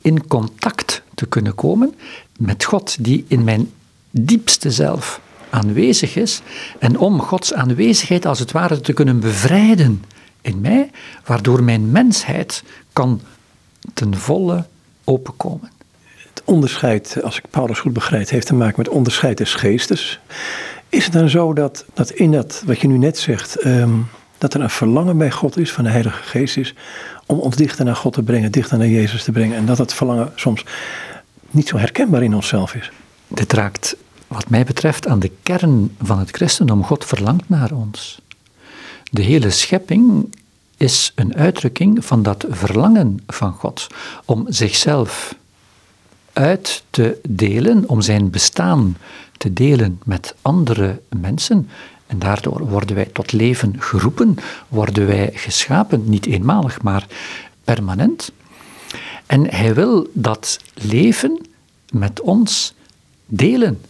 in contact te kunnen komen met God die in mijn diepste zelf aanwezig is en om Gods aanwezigheid als het ware te kunnen bevrijden in mij, waardoor mijn mensheid kan ten volle openkomen. Het onderscheid, als ik Paulus goed begrijp, heeft te maken met onderscheid des geestes. Is het dan zo dat, dat in dat, wat je nu net zegt, ehm, dat er een verlangen bij God is, van de Heilige Geest is, om ons dichter naar God te brengen, dichter naar Jezus te brengen. En dat dat verlangen soms niet zo herkenbaar in onszelf is. Dit raakt, wat mij betreft, aan de kern van het christendom. God verlangt naar ons. De hele schepping is een uitdrukking van dat verlangen van God om zichzelf uit te delen, om zijn bestaan te delen met andere mensen. En daardoor worden wij tot leven geroepen, worden wij geschapen, niet eenmalig, maar permanent. En hij wil dat leven met ons delen.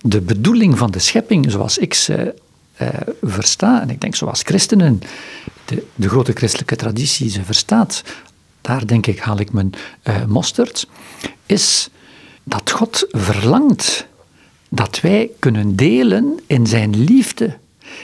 De bedoeling van de schepping, zoals ik ze uh, versta, en ik denk zoals christenen de, de grote christelijke traditie ze verstaat, daar denk ik haal ik mijn uh, mosterd, is dat God verlangt dat wij kunnen delen in zijn liefde,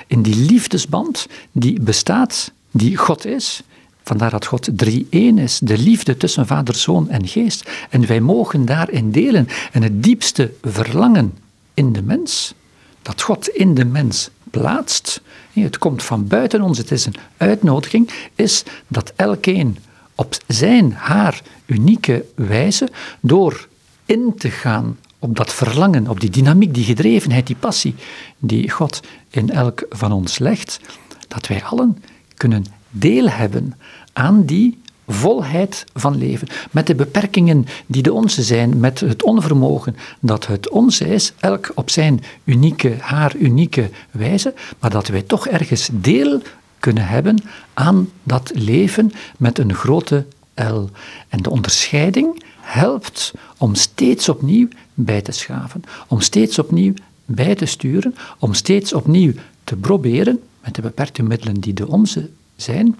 in die liefdesband die bestaat, die God is. Vandaar dat God drie-één is, de liefde tussen Vader, Zoon en Geest. En wij mogen daarin delen. En het diepste verlangen in de mens, dat God in de mens plaatst, het komt van buiten ons, het is een uitnodiging, is dat elkeen op zijn, haar unieke wijze, door in te gaan op dat verlangen, op die dynamiek, die gedrevenheid, die passie die God in elk van ons legt, dat wij allen kunnen deel hebben aan die volheid van leven, met de beperkingen die de onze zijn, met het onvermogen dat het onze is, elk op zijn unieke, haar unieke wijze, maar dat wij toch ergens deel kunnen hebben aan dat leven met een grote L. En de onderscheiding helpt om steeds opnieuw bij te schaven, om steeds opnieuw bij te sturen, om steeds opnieuw te proberen, met de beperkte middelen die de onze zijn,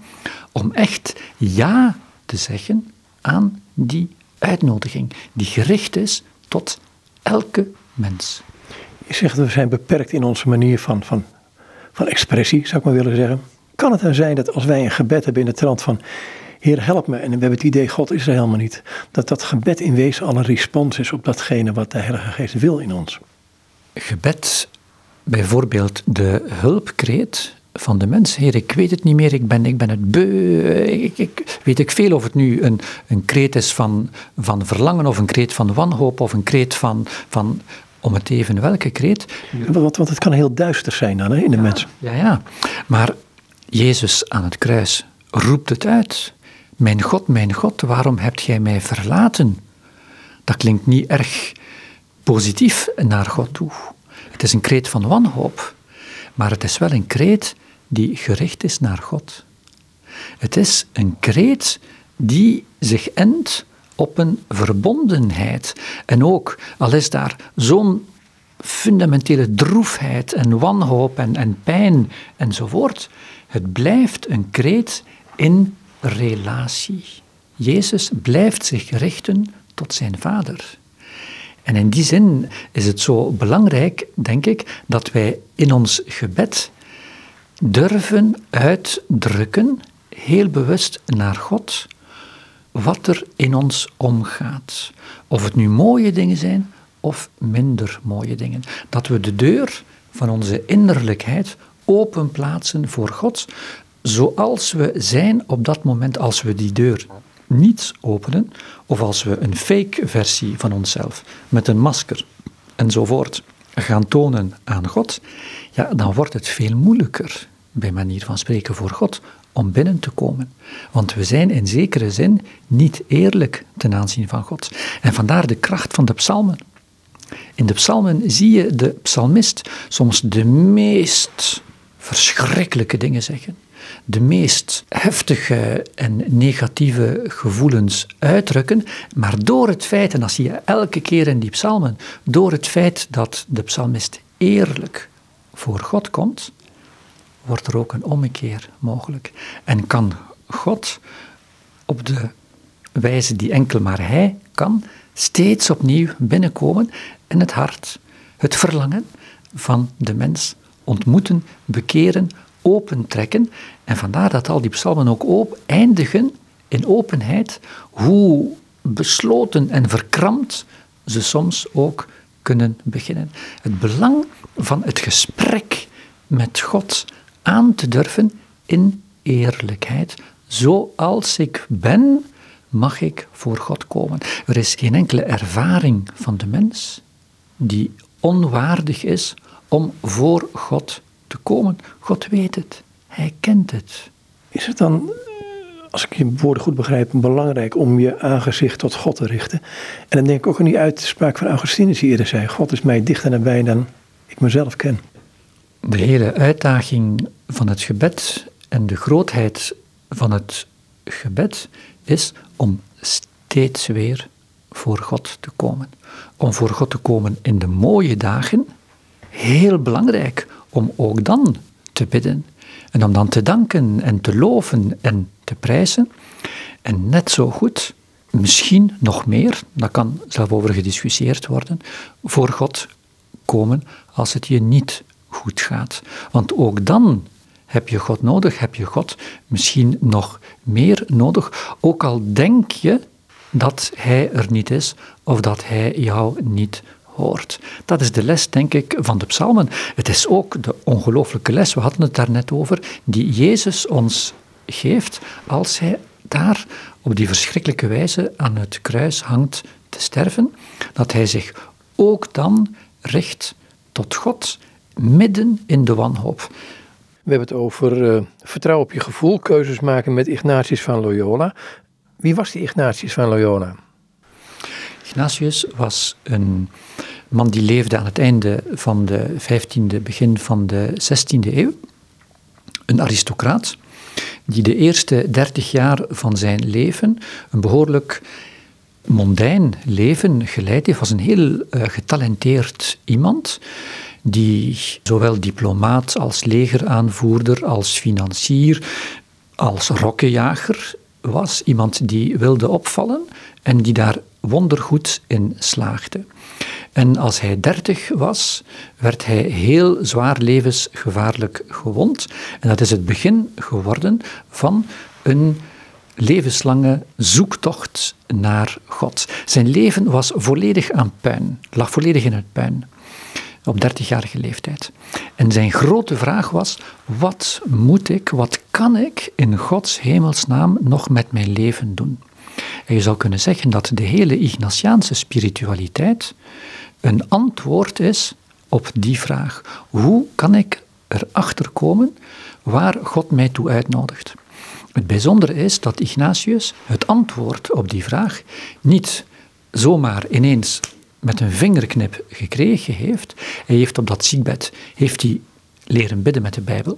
om echt ja te zeggen aan die uitnodiging, die gericht is tot elke mens. Je zegt we zijn beperkt in onze manier van, van, van expressie, zou ik maar willen zeggen. Kan het dan zijn dat als wij een gebed hebben in de trant van Heer help me en we hebben het idee God is er helemaal niet, dat dat gebed in wezen al een respons is op datgene wat de Heilige Geest wil in ons? Gebed, bijvoorbeeld de hulpkreet, van de mens. Heer, ik weet het niet meer, ik ben, ik ben het beu. Ik, ik, weet ik veel of het nu een, een kreet is van, van verlangen, of een kreet van wanhoop, of een kreet van, van om het even welke kreet. Want, want het kan heel duister zijn dan hè, in de mens. Ja, ja, maar Jezus aan het kruis roept het uit. Mijn God, mijn God, waarom hebt gij mij verlaten? Dat klinkt niet erg positief naar God toe. Het is een kreet van wanhoop, maar het is wel een kreet die gericht is naar God. Het is een kreet die zich endt op een verbondenheid. En ook, al is daar zo'n fundamentele droefheid en wanhoop en, en pijn enzovoort, Het blijft een kreet in relatie. Jezus blijft zich richten tot zijn Vader. En in die zin is het zo belangrijk, denk ik, dat wij in ons gebed durven uitdrukken, heel bewust naar God, wat er in ons omgaat. Of het nu mooie dingen zijn of minder mooie dingen. Dat we de deur van onze innerlijkheid open plaatsen voor God, zoals we zijn op dat moment als we die deur niet openen, of als we een fake versie van onszelf met een masker enzovoort gaan tonen aan God, ja, dan wordt het veel moeilijker, bij manier van spreken voor God, om binnen te komen. Want we zijn in zekere zin niet eerlijk ten aanzien van God. En vandaar de kracht van de psalmen. In de psalmen zie je de psalmist soms de meest verschrikkelijke dingen zeggen. De meest heftige en negatieve gevoelens uitdrukken, maar door het feit, en dat zie je elke keer in die psalmen, door het feit dat de psalmist eerlijk voor God komt, wordt er ook een ommekeer mogelijk. En kan God op de wijze die enkel maar Hij kan, steeds opnieuw binnenkomen in het hart, het verlangen van de mens ontmoeten, bekeren, opentrekken. En vandaar dat al die psalmen ook eindigen in openheid, hoe besloten en verkrampt ze soms ook kunnen beginnen. Het belang van het gesprek met God aan te durven in eerlijkheid. Zoals ik ben, mag ik voor God komen. Er is geen enkele ervaring van de mens die onwaardig is om voor God te komen. God weet het. Hij kent het. Is het dan, als ik je woorden goed begrijp, belangrijk om je aangezicht tot God te richten? En dan denk ik ook aan die uitspraak van Augustinus die eerder zei: God is mij dichter nabij dan ik mezelf ken. De hele uitdaging van het gebed en de grootheid van het gebed is om steeds weer voor God te komen. Om voor God te komen in de mooie dagen, heel belangrijk om ook dan te bidden. En om dan te danken en te loven en te prijzen. En net zo goed, misschien nog meer, daar kan zelf over gediscussieerd worden, voor God komen als het je niet goed gaat. Want ook dan heb je God nodig, heb je God misschien nog meer nodig, ook al denk je dat Hij er niet is of dat Hij jou niet hoort. Dat is de les, denk ik, van de psalmen. Het is ook de ongelooflijke les, we hadden het daar net over, die Jezus ons geeft als Hij daar op die verschrikkelijke wijze aan het kruis hangt te sterven, dat Hij zich ook dan richt tot God midden in de wanhoop. We hebben het over uh, vertrouwen op je gevoel, keuzes maken met Ignatius van Loyola. Wie was die Ignatius van Loyola? Ignatius was een man die leefde aan het einde van de 15e, begin van de 16e eeuw. Een aristocraat die de eerste 30 jaar van zijn leven een behoorlijk mondijn leven geleid heeft. was een heel uh, getalenteerd iemand die zowel diplomaat als legeraanvoerder, als financier, als rokkenjager was. Iemand die wilde opvallen en die daar wondergoed in slaagde. En als hij dertig was, werd hij heel zwaar levensgevaarlijk gewond. En dat is het begin geworden van een levenslange zoektocht naar God. Zijn leven was volledig aan puin, lag volledig in het puin op 30-jarige leeftijd. En zijn grote vraag was: wat moet ik, wat kan ik in Gods hemelsnaam nog met mijn leven doen? En je zou kunnen zeggen dat de hele Ignatiaanse spiritualiteit een antwoord is op die vraag. Hoe kan ik erachter komen waar God mij toe uitnodigt? Het bijzondere is dat Ignatius het antwoord op die vraag niet zomaar ineens met een vingerknip gekregen heeft. Hij heeft op dat ziekbed heeft hij leren bidden met de Bijbel.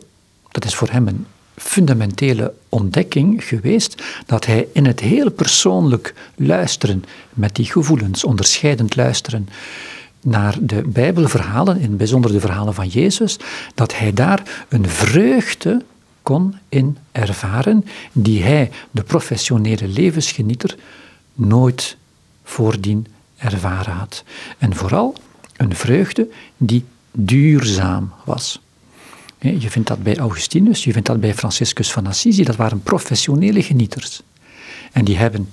Dat is voor hem een fundamentele ontdekking geweest dat hij in het heel persoonlijk luisteren met die gevoelens, onderscheidend luisteren naar de Bijbelverhalen, in het bijzonder de verhalen van Jezus, dat hij daar een vreugde kon in ervaren, die hij, de professionele levensgenieter, nooit voordien ervaren had. En vooral een vreugde die duurzaam was. Je vindt dat bij Augustinus, je vindt dat bij Franciscus van Assisi, dat waren professionele genieters. En die hebben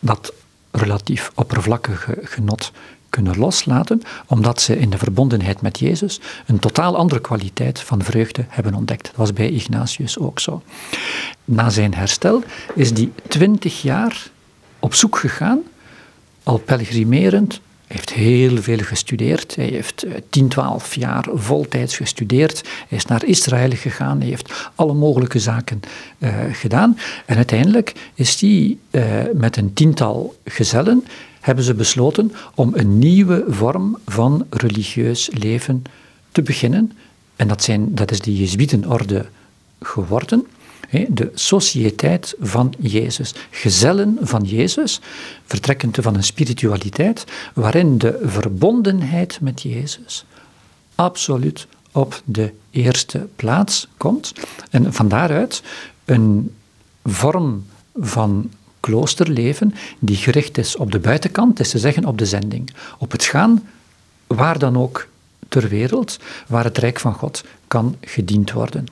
dat relatief oppervlakkige genot kunnen loslaten, omdat ze in de verbondenheid met Jezus een totaal andere kwaliteit van vreugde hebben ontdekt. Dat was bij Ignatius ook zo. Na zijn herstel is hij twintig jaar op zoek gegaan, al pelgrimerend, heeft heel veel gestudeerd. Hij heeft 10, eh, 12 jaar voltijds gestudeerd. Hij is naar Israël gegaan. Hij heeft alle mogelijke zaken uh, gedaan. En uiteindelijk is hij uh, met een tiental gezellen hebben ze besloten om een nieuwe vorm van religieus leven te beginnen. En dat, zijn, dat is de Jezuïtenorde geworden. De sociëteit van Jezus. Gezellen van Jezus, vertrekkend van een spiritualiteit waarin de verbondenheid met Jezus absoluut op de eerste plaats komt. En van daaruit een vorm van kloosterleven die gericht is op de buitenkant, is te zeggen op de zending. Op het gaan, waar dan ook ter wereld, waar het Rijk van God kan gediend worden.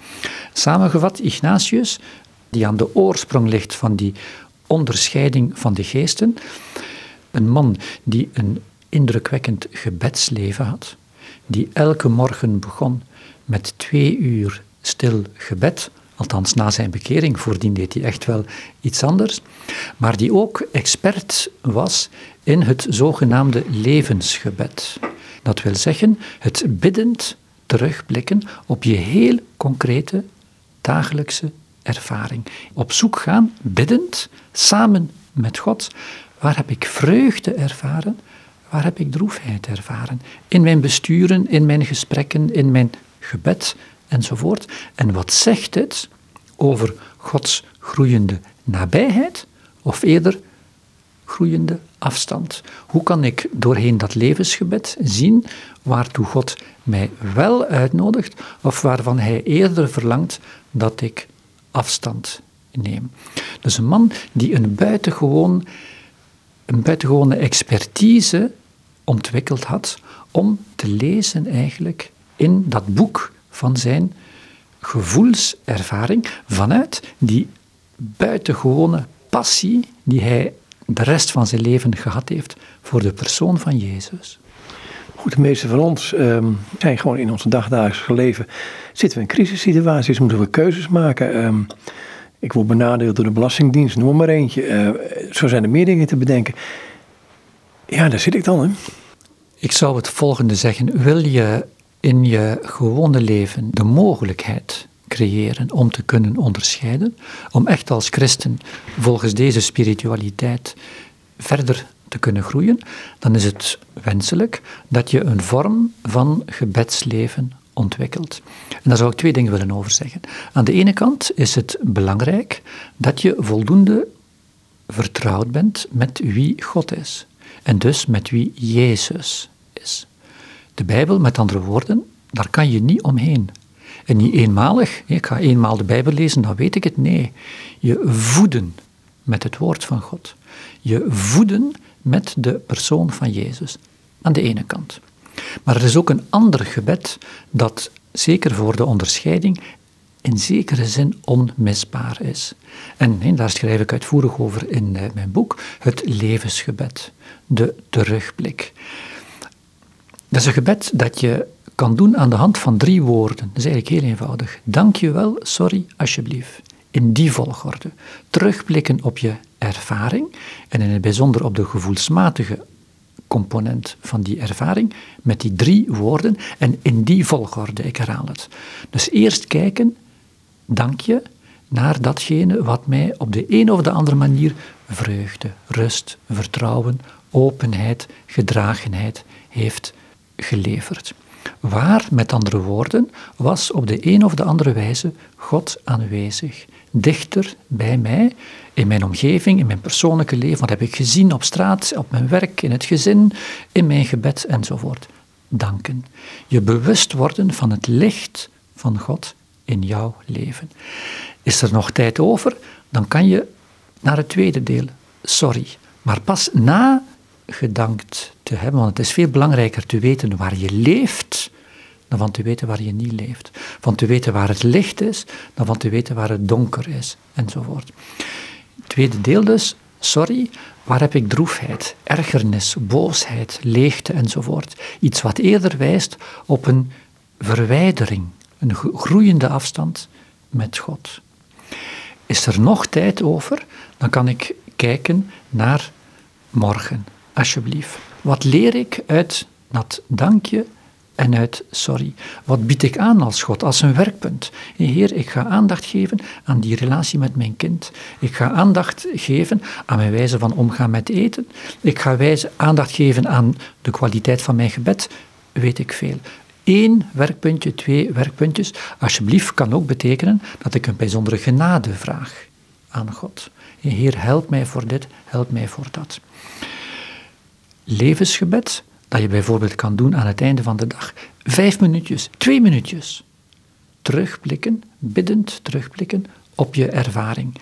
Samengevat, Ignatius, die aan de oorsprong ligt van die onderscheiding van de geesten, een man die een indrukwekkend gebedsleven had, die elke morgen begon met twee uur stil gebed, althans na zijn bekering, voordien deed hij echt wel iets anders, maar die ook expert was in het zogenaamde levensgebed. Dat wil zeggen, het biddend terugblikken op je heel concrete dagelijkse ervaring. Op zoek gaan, biddend, samen met God. Waar heb ik vreugde ervaren? Waar heb ik droefheid ervaren? In mijn besturen, in mijn gesprekken, in mijn gebed enzovoort. En wat zegt het over Gods groeiende nabijheid, of eerder groeiende afstand? Hoe kan ik doorheen dat levensgebed zien waartoe God mij wel uitnodigt, of waarvan Hij eerder verlangt dat ik afstand neem? Dus een man die een, buitengewoon, een buitengewone expertise ontwikkeld had om te lezen eigenlijk in dat boek van zijn gevoelservaring vanuit die buitengewone passie die hij de rest van zijn leven gehad heeft voor de persoon van Jezus. Goed, de meeste van ons um, zijn gewoon in ons dagdagelijks leven. Zitten we in crisissituaties, moeten we keuzes maken. Um, ik word benadeeld door de Belastingdienst, noem maar eentje. Uh, zo zijn er meer dingen te bedenken. Ja, daar zit ik dan. Hè. Ik zou het volgende zeggen. Wil je in je gewone leven de mogelijkheid creëren om te kunnen onderscheiden, om echt als christen volgens deze spiritualiteit verder te kunnen groeien, dan is het wenselijk dat je een vorm van gebedsleven ontwikkelt. En daar zou ik twee dingen willen over zeggen. Aan de ene kant is het belangrijk dat je voldoende vertrouwd bent met wie God is. En dus met wie Jezus is. De Bijbel, met andere woorden, daar kan je niet omheen. En niet eenmalig, ik ga eenmaal de Bijbel lezen, dan weet ik het. Nee, je voeden met het woord van God. Je voeden met de persoon van Jezus. Aan de ene kant. Maar er is ook een ander gebed dat, zeker voor de onderscheiding, in zekere zin onmisbaar is. En daar schrijf ik uitvoerig over in eh, mijn boek, het levensgebed, de terugblik. Dat is een gebed dat je kan doen aan de hand van drie woorden. Dat is eigenlijk heel eenvoudig. Dank je wel, sorry, alsjeblieft. In die volgorde. Terugblikken op je ervaring en in het bijzonder op de gevoelsmatige component van die ervaring met die drie woorden en in die volgorde, ik herhaal het. Dus eerst kijken, dank je, naar datgene wat mij op de een of de andere manier vreugde, rust, vertrouwen, openheid, gedragenheid heeft geleverd. Waar, met andere woorden, was op de een of de andere wijze God aanwezig. Dichter bij mij, in mijn omgeving, in mijn persoonlijke leven. Wat heb ik gezien op straat, op mijn werk, in het gezin, in mijn gebed enzovoort. Danken. Je bewust worden van het licht van God in jouw leven. Is er nog tijd over, dan kan je naar het tweede deel. Sorry. Maar pas na gedankt te hebben, want het is veel belangrijker te weten waar je leeft dan van te weten waar je niet leeft. Van te weten waar het licht is, dan van te weten waar het donker is, enzovoort. Tweede deel dus, sorry, waar heb ik droefheid, ergernis, boosheid, leegte enzovoort. Iets wat eerder wijst op een verwijdering, een groeiende afstand met God. Is er nog tijd over, dan kan ik kijken naar morgen, alsjeblieft. Wat leer ik uit dat dankje en uit sorry. Wat bied ik aan als God, als een werkpunt? Heer, ik ga aandacht geven aan die relatie met mijn kind. Ik ga aandacht geven aan mijn wijze van omgaan met eten. Ik ga wijze, aandacht geven aan de kwaliteit van mijn gebed. Weet ik veel. Eén werkpuntje, twee werkpuntjes. Alsjeblieft kan ook betekenen dat ik een bijzondere genade vraag aan God. Heer, help mij voor dit, help mij voor dat. Levensgebed, dat je bijvoorbeeld kan doen aan het einde van de dag. Vijf minuutjes, twee minuutjes. Terugblikken, biddend terugblikken op je ervaring.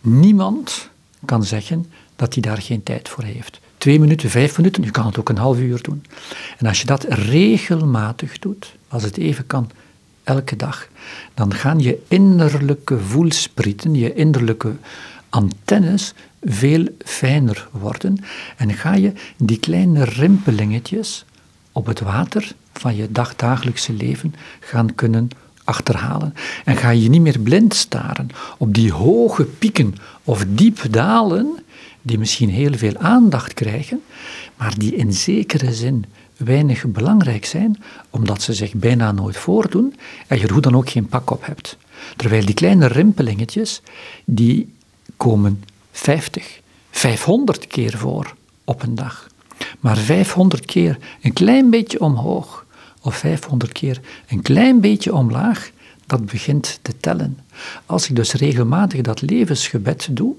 Niemand kan zeggen dat hij daar geen tijd voor heeft. Twee minuten, vijf minuten, je kan het ook een half uur doen. En als je dat regelmatig doet, als het even kan, elke dag, dan gaan je innerlijke voelsprieten, je innerlijke antennes veel fijner worden en ga je die kleine rimpelingetjes op het water van je dagdagelijkse leven gaan kunnen achterhalen. En ga je niet meer blind staren op die hoge pieken of diep dalen, die misschien heel veel aandacht krijgen, maar die in zekere zin weinig belangrijk zijn, omdat ze zich bijna nooit voordoen en je er hoe dan ook geen pak op hebt. Terwijl die kleine rimpelingetjes, die komen 50, 500 keer voor op een dag. Maar 500 keer een klein beetje omhoog of 500 keer een klein beetje omlaag, dat begint te tellen. Als ik dus regelmatig dat levensgebed doe,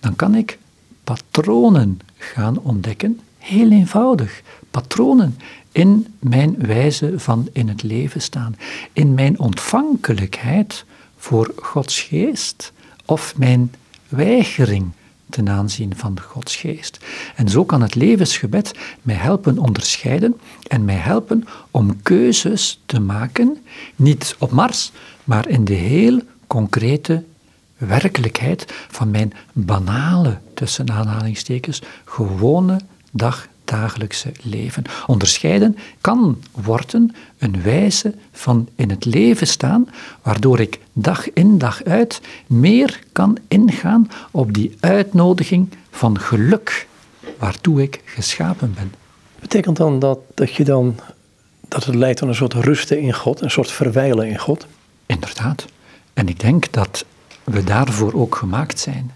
dan kan ik patronen gaan ontdekken. Heel eenvoudig. Patronen in mijn wijze van in het leven staan. In mijn ontvankelijkheid voor Gods geest of mijn weigering ten aanzien van Gods geest. En zo kan het levensgebed mij helpen onderscheiden en mij helpen om keuzes te maken, niet op Mars, maar in de heel concrete werkelijkheid van mijn banale, tussen aanhalingstekens, gewone dag dagelijkse leven. Onderscheiden kan worden een wijze van in het leven staan, waardoor ik dag in dag uit meer kan ingaan op die uitnodiging van geluk waartoe ik geschapen ben. Betekent dan dat, dat je dan dat het leidt tot een soort rusten in God, een soort verwijlen in God? Inderdaad. En ik denk dat we daarvoor ook gemaakt zijn.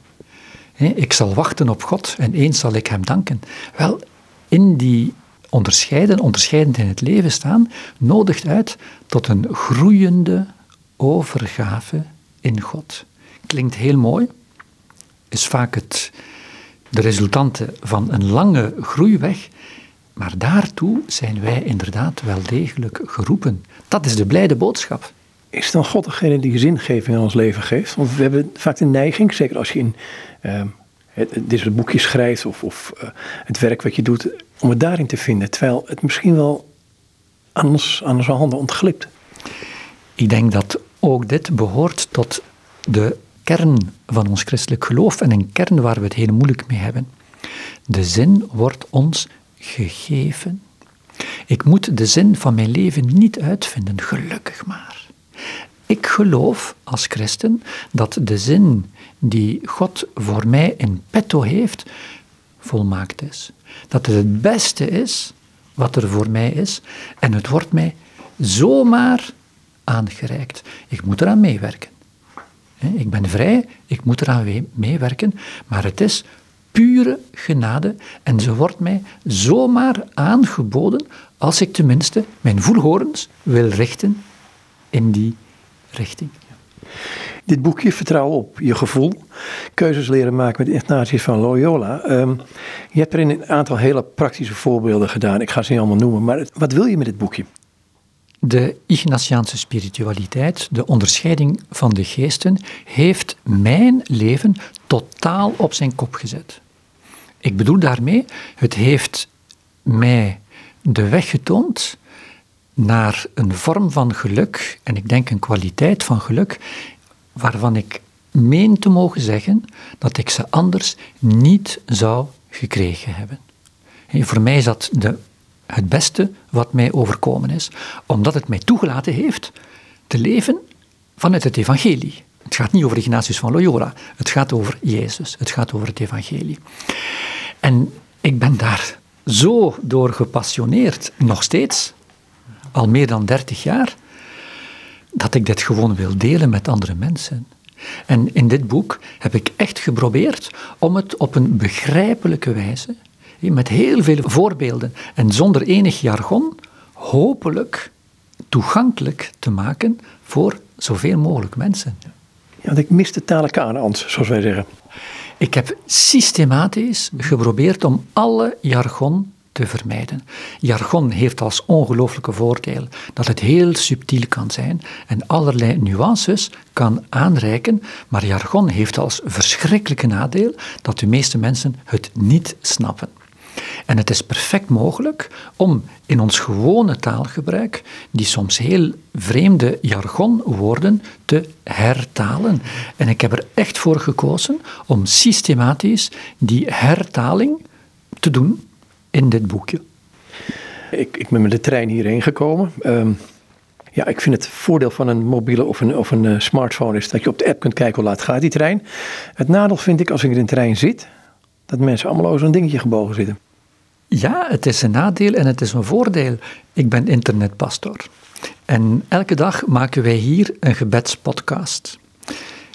Ik zal wachten op God en eens zal ik Hem danken. Wel, in die onderscheiden, onderscheidend in het leven staan, nodigt uit tot een groeiende overgave in God. Klinkt heel mooi, is vaak het, de resultante van een lange groeiweg, maar daartoe zijn wij inderdaad wel degelijk geroepen. Dat is de blijde boodschap. Is dan God degene die zingeving aan ons leven geeft? Want we hebben vaak de neiging, zeker als je in uh, het, dit schrijft of, of uh, het werk wat je doet, om het daarin te vinden. Terwijl het misschien wel aan, aan onze handen ontglipt. Ik denk dat ook dit behoort tot de kern van ons christelijk geloof en een kern waar we het heel moeilijk mee hebben. De zin wordt ons gegeven. Ik moet de zin van mijn leven niet uitvinden, gelukkig maar. Ik geloof als christen dat de zin die God voor mij in petto heeft, volmaakt is. Dat het het beste is wat er voor mij is en het wordt mij zomaar aangereikt. Ik moet eraan meewerken. Ik ben vrij, ik moet eraan meewerken, maar het is pure genade en ze wordt mij zomaar aangeboden als ik tenminste mijn voelhorens wil richten in die richting. Dit boekje, Vertrouwen op je gevoel, keuzes leren maken met Ignatius van Loyola. Um, je hebt er een aantal hele praktische voorbeelden gedaan. Ik ga ze niet allemaal noemen, maar wat wil je met dit boekje? de Ignatiaanse spiritualiteit, de onderscheiding van de geesten, heeft mijn leven totaal op zijn kop gezet. Ik bedoel daarmee, het heeft mij de weg getoond naar een vorm van geluk, en ik denk een kwaliteit van geluk, waarvan ik meen te mogen zeggen dat ik ze anders niet zou gekregen hebben. En voor mij is dat de, het beste wat mij overkomen is, omdat het mij toegelaten heeft te leven vanuit het evangelie. Het gaat niet over Ignatius van Loyola, het gaat over Jezus, het gaat over het evangelie. En ik ben daar zo door gepassioneerd, nog steeds, al meer dan 30 jaar, dat ik dit gewoon wil delen met andere mensen. En in dit boek heb ik echt geprobeerd om het op een begrijpelijke wijze, met heel veel voorbeelden en zonder enig jargon, hopelijk toegankelijk te maken voor zoveel mogelijk mensen. Ja, ik mis de talenkanaans, zoals wij zeggen. Ik heb systematisch geprobeerd om alle jargon te vermijden. Jargon heeft als ongelooflijke voordeel dat het heel subtiel kan zijn en allerlei nuances kan aanreiken, maar jargon heeft als verschrikkelijke nadeel dat de meeste mensen het niet snappen. En het is perfect mogelijk om in ons gewone taalgebruik die soms heel vreemde jargonwoorden te hertalen. En ik heb er echt voor gekozen om systematisch die hertaling te doen in dit boekje. Ik, ik ben met de trein hierheen gekomen. Ehm, ja, ik vind het voordeel van een mobiele of een, of een uh, smartphone is dat je op de app kunt kijken hoe laat gaat die trein. Het nadeel vind ik als ik in een trein zit, dat mensen allemaal over zo'n dingetje gebogen zitten. Ja, het is een nadeel en het is een voordeel. Ik ben internetpastor. En elke dag maken wij hier een gebedspodcast.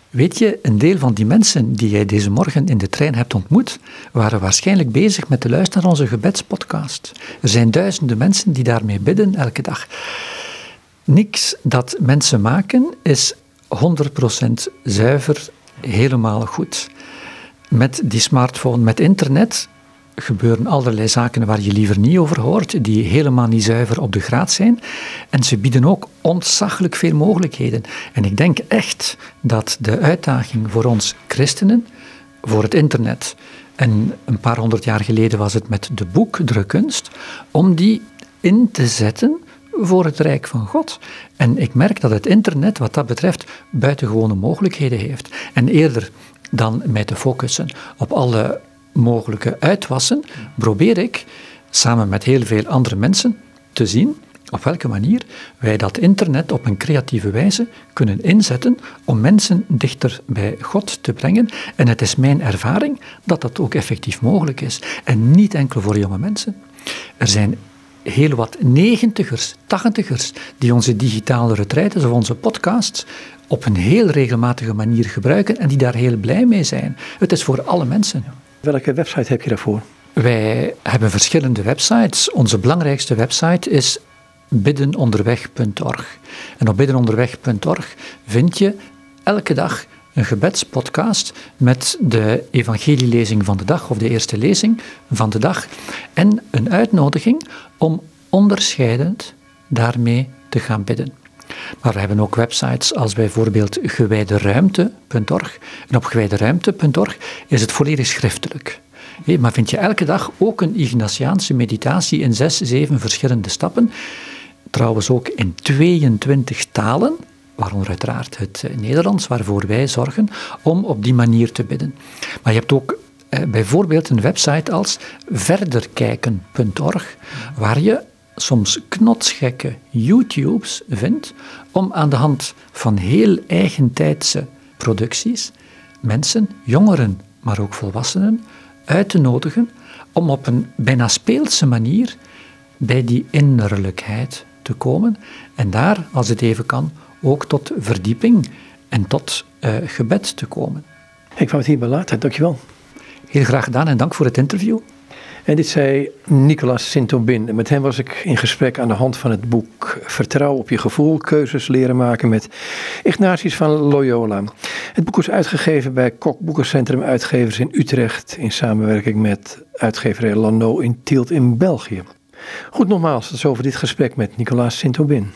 Weet je, een deel van die mensen die jij deze morgen in de trein hebt ontmoet, waren waarschijnlijk bezig met te luisteren naar onze gebedspodcast. Er zijn duizenden mensen die daarmee bidden elke dag. Niks dat mensen maken is 100% zuiver, helemaal goed. Met die smartphone, met internet, gebeuren allerlei zaken waar je liever niet over hoort, die helemaal niet zuiver op de graad zijn. En ze bieden ook ontzaglijk veel mogelijkheden. En ik denk echt dat de uitdaging voor ons christenen, voor het internet, en een paar honderd jaar geleden was het met de boekdrukkunst, om die in te zetten voor het Rijk van God. En ik merk dat het internet wat dat betreft buitengewone mogelijkheden heeft. En eerder dan mij te focussen op alle mogelijke uitwassen, probeer ik samen met heel veel andere mensen te zien op welke manier wij dat internet op een creatieve wijze kunnen inzetten om mensen dichter bij God te brengen. En het is mijn ervaring dat dat ook effectief mogelijk is. En niet enkel voor jonge mensen. Er zijn heel wat negentigers, tachtigers die onze digitale retraites of onze podcasts op een heel regelmatige manier gebruiken en die daar heel blij mee zijn. Het is voor alle mensen. Welke website heb je daarvoor? Wij hebben verschillende websites. Onze belangrijkste website is biddenonderweg.org. En op biddenonderweg.org vind je elke dag een gebedspodcast met de evangelielezing van de dag of de eerste lezing van de dag en een uitnodiging om onderscheidend daarmee te gaan bidden. Maar we hebben ook websites als bijvoorbeeld gewijderuimte.org. En op gewijderuimte.org is het volledig schriftelijk. maar vind je elke dag ook een Ignatiaanse meditatie in zes, zeven verschillende stappen. Trouwens ook in 22 talen, waaronder uiteraard het eh, Nederlands, waarvoor wij zorgen, om op die manier te bidden. Maar je hebt ook eh, bijvoorbeeld een website als verderkijken.org, waar je soms knotsgekke YouTubes vindt om aan de hand van heel eigentijdse producties mensen, jongeren, maar ook volwassenen, uit te nodigen om op een bijna speelse manier bij die innerlijkheid te komen en daar, als het even kan, ook tot verdieping en tot uh, gebed te komen. Ik wou het hierbij laten, dankjewel. Heel graag gedaan en dank voor het interview. En dit zei Nicolas Sintobin. Met hem was ik in gesprek aan de hand van het boek Vertrouw op je gevoel, keuzes leren maken met Ignatius van Loyola. Het boek was uitgegeven bij Kok Boekencentrum Uitgevers in Utrecht in samenwerking met uitgeverij Lano in Tielt in België. Goed, nogmaals, dat is over dit gesprek met Nicolas Sintobin.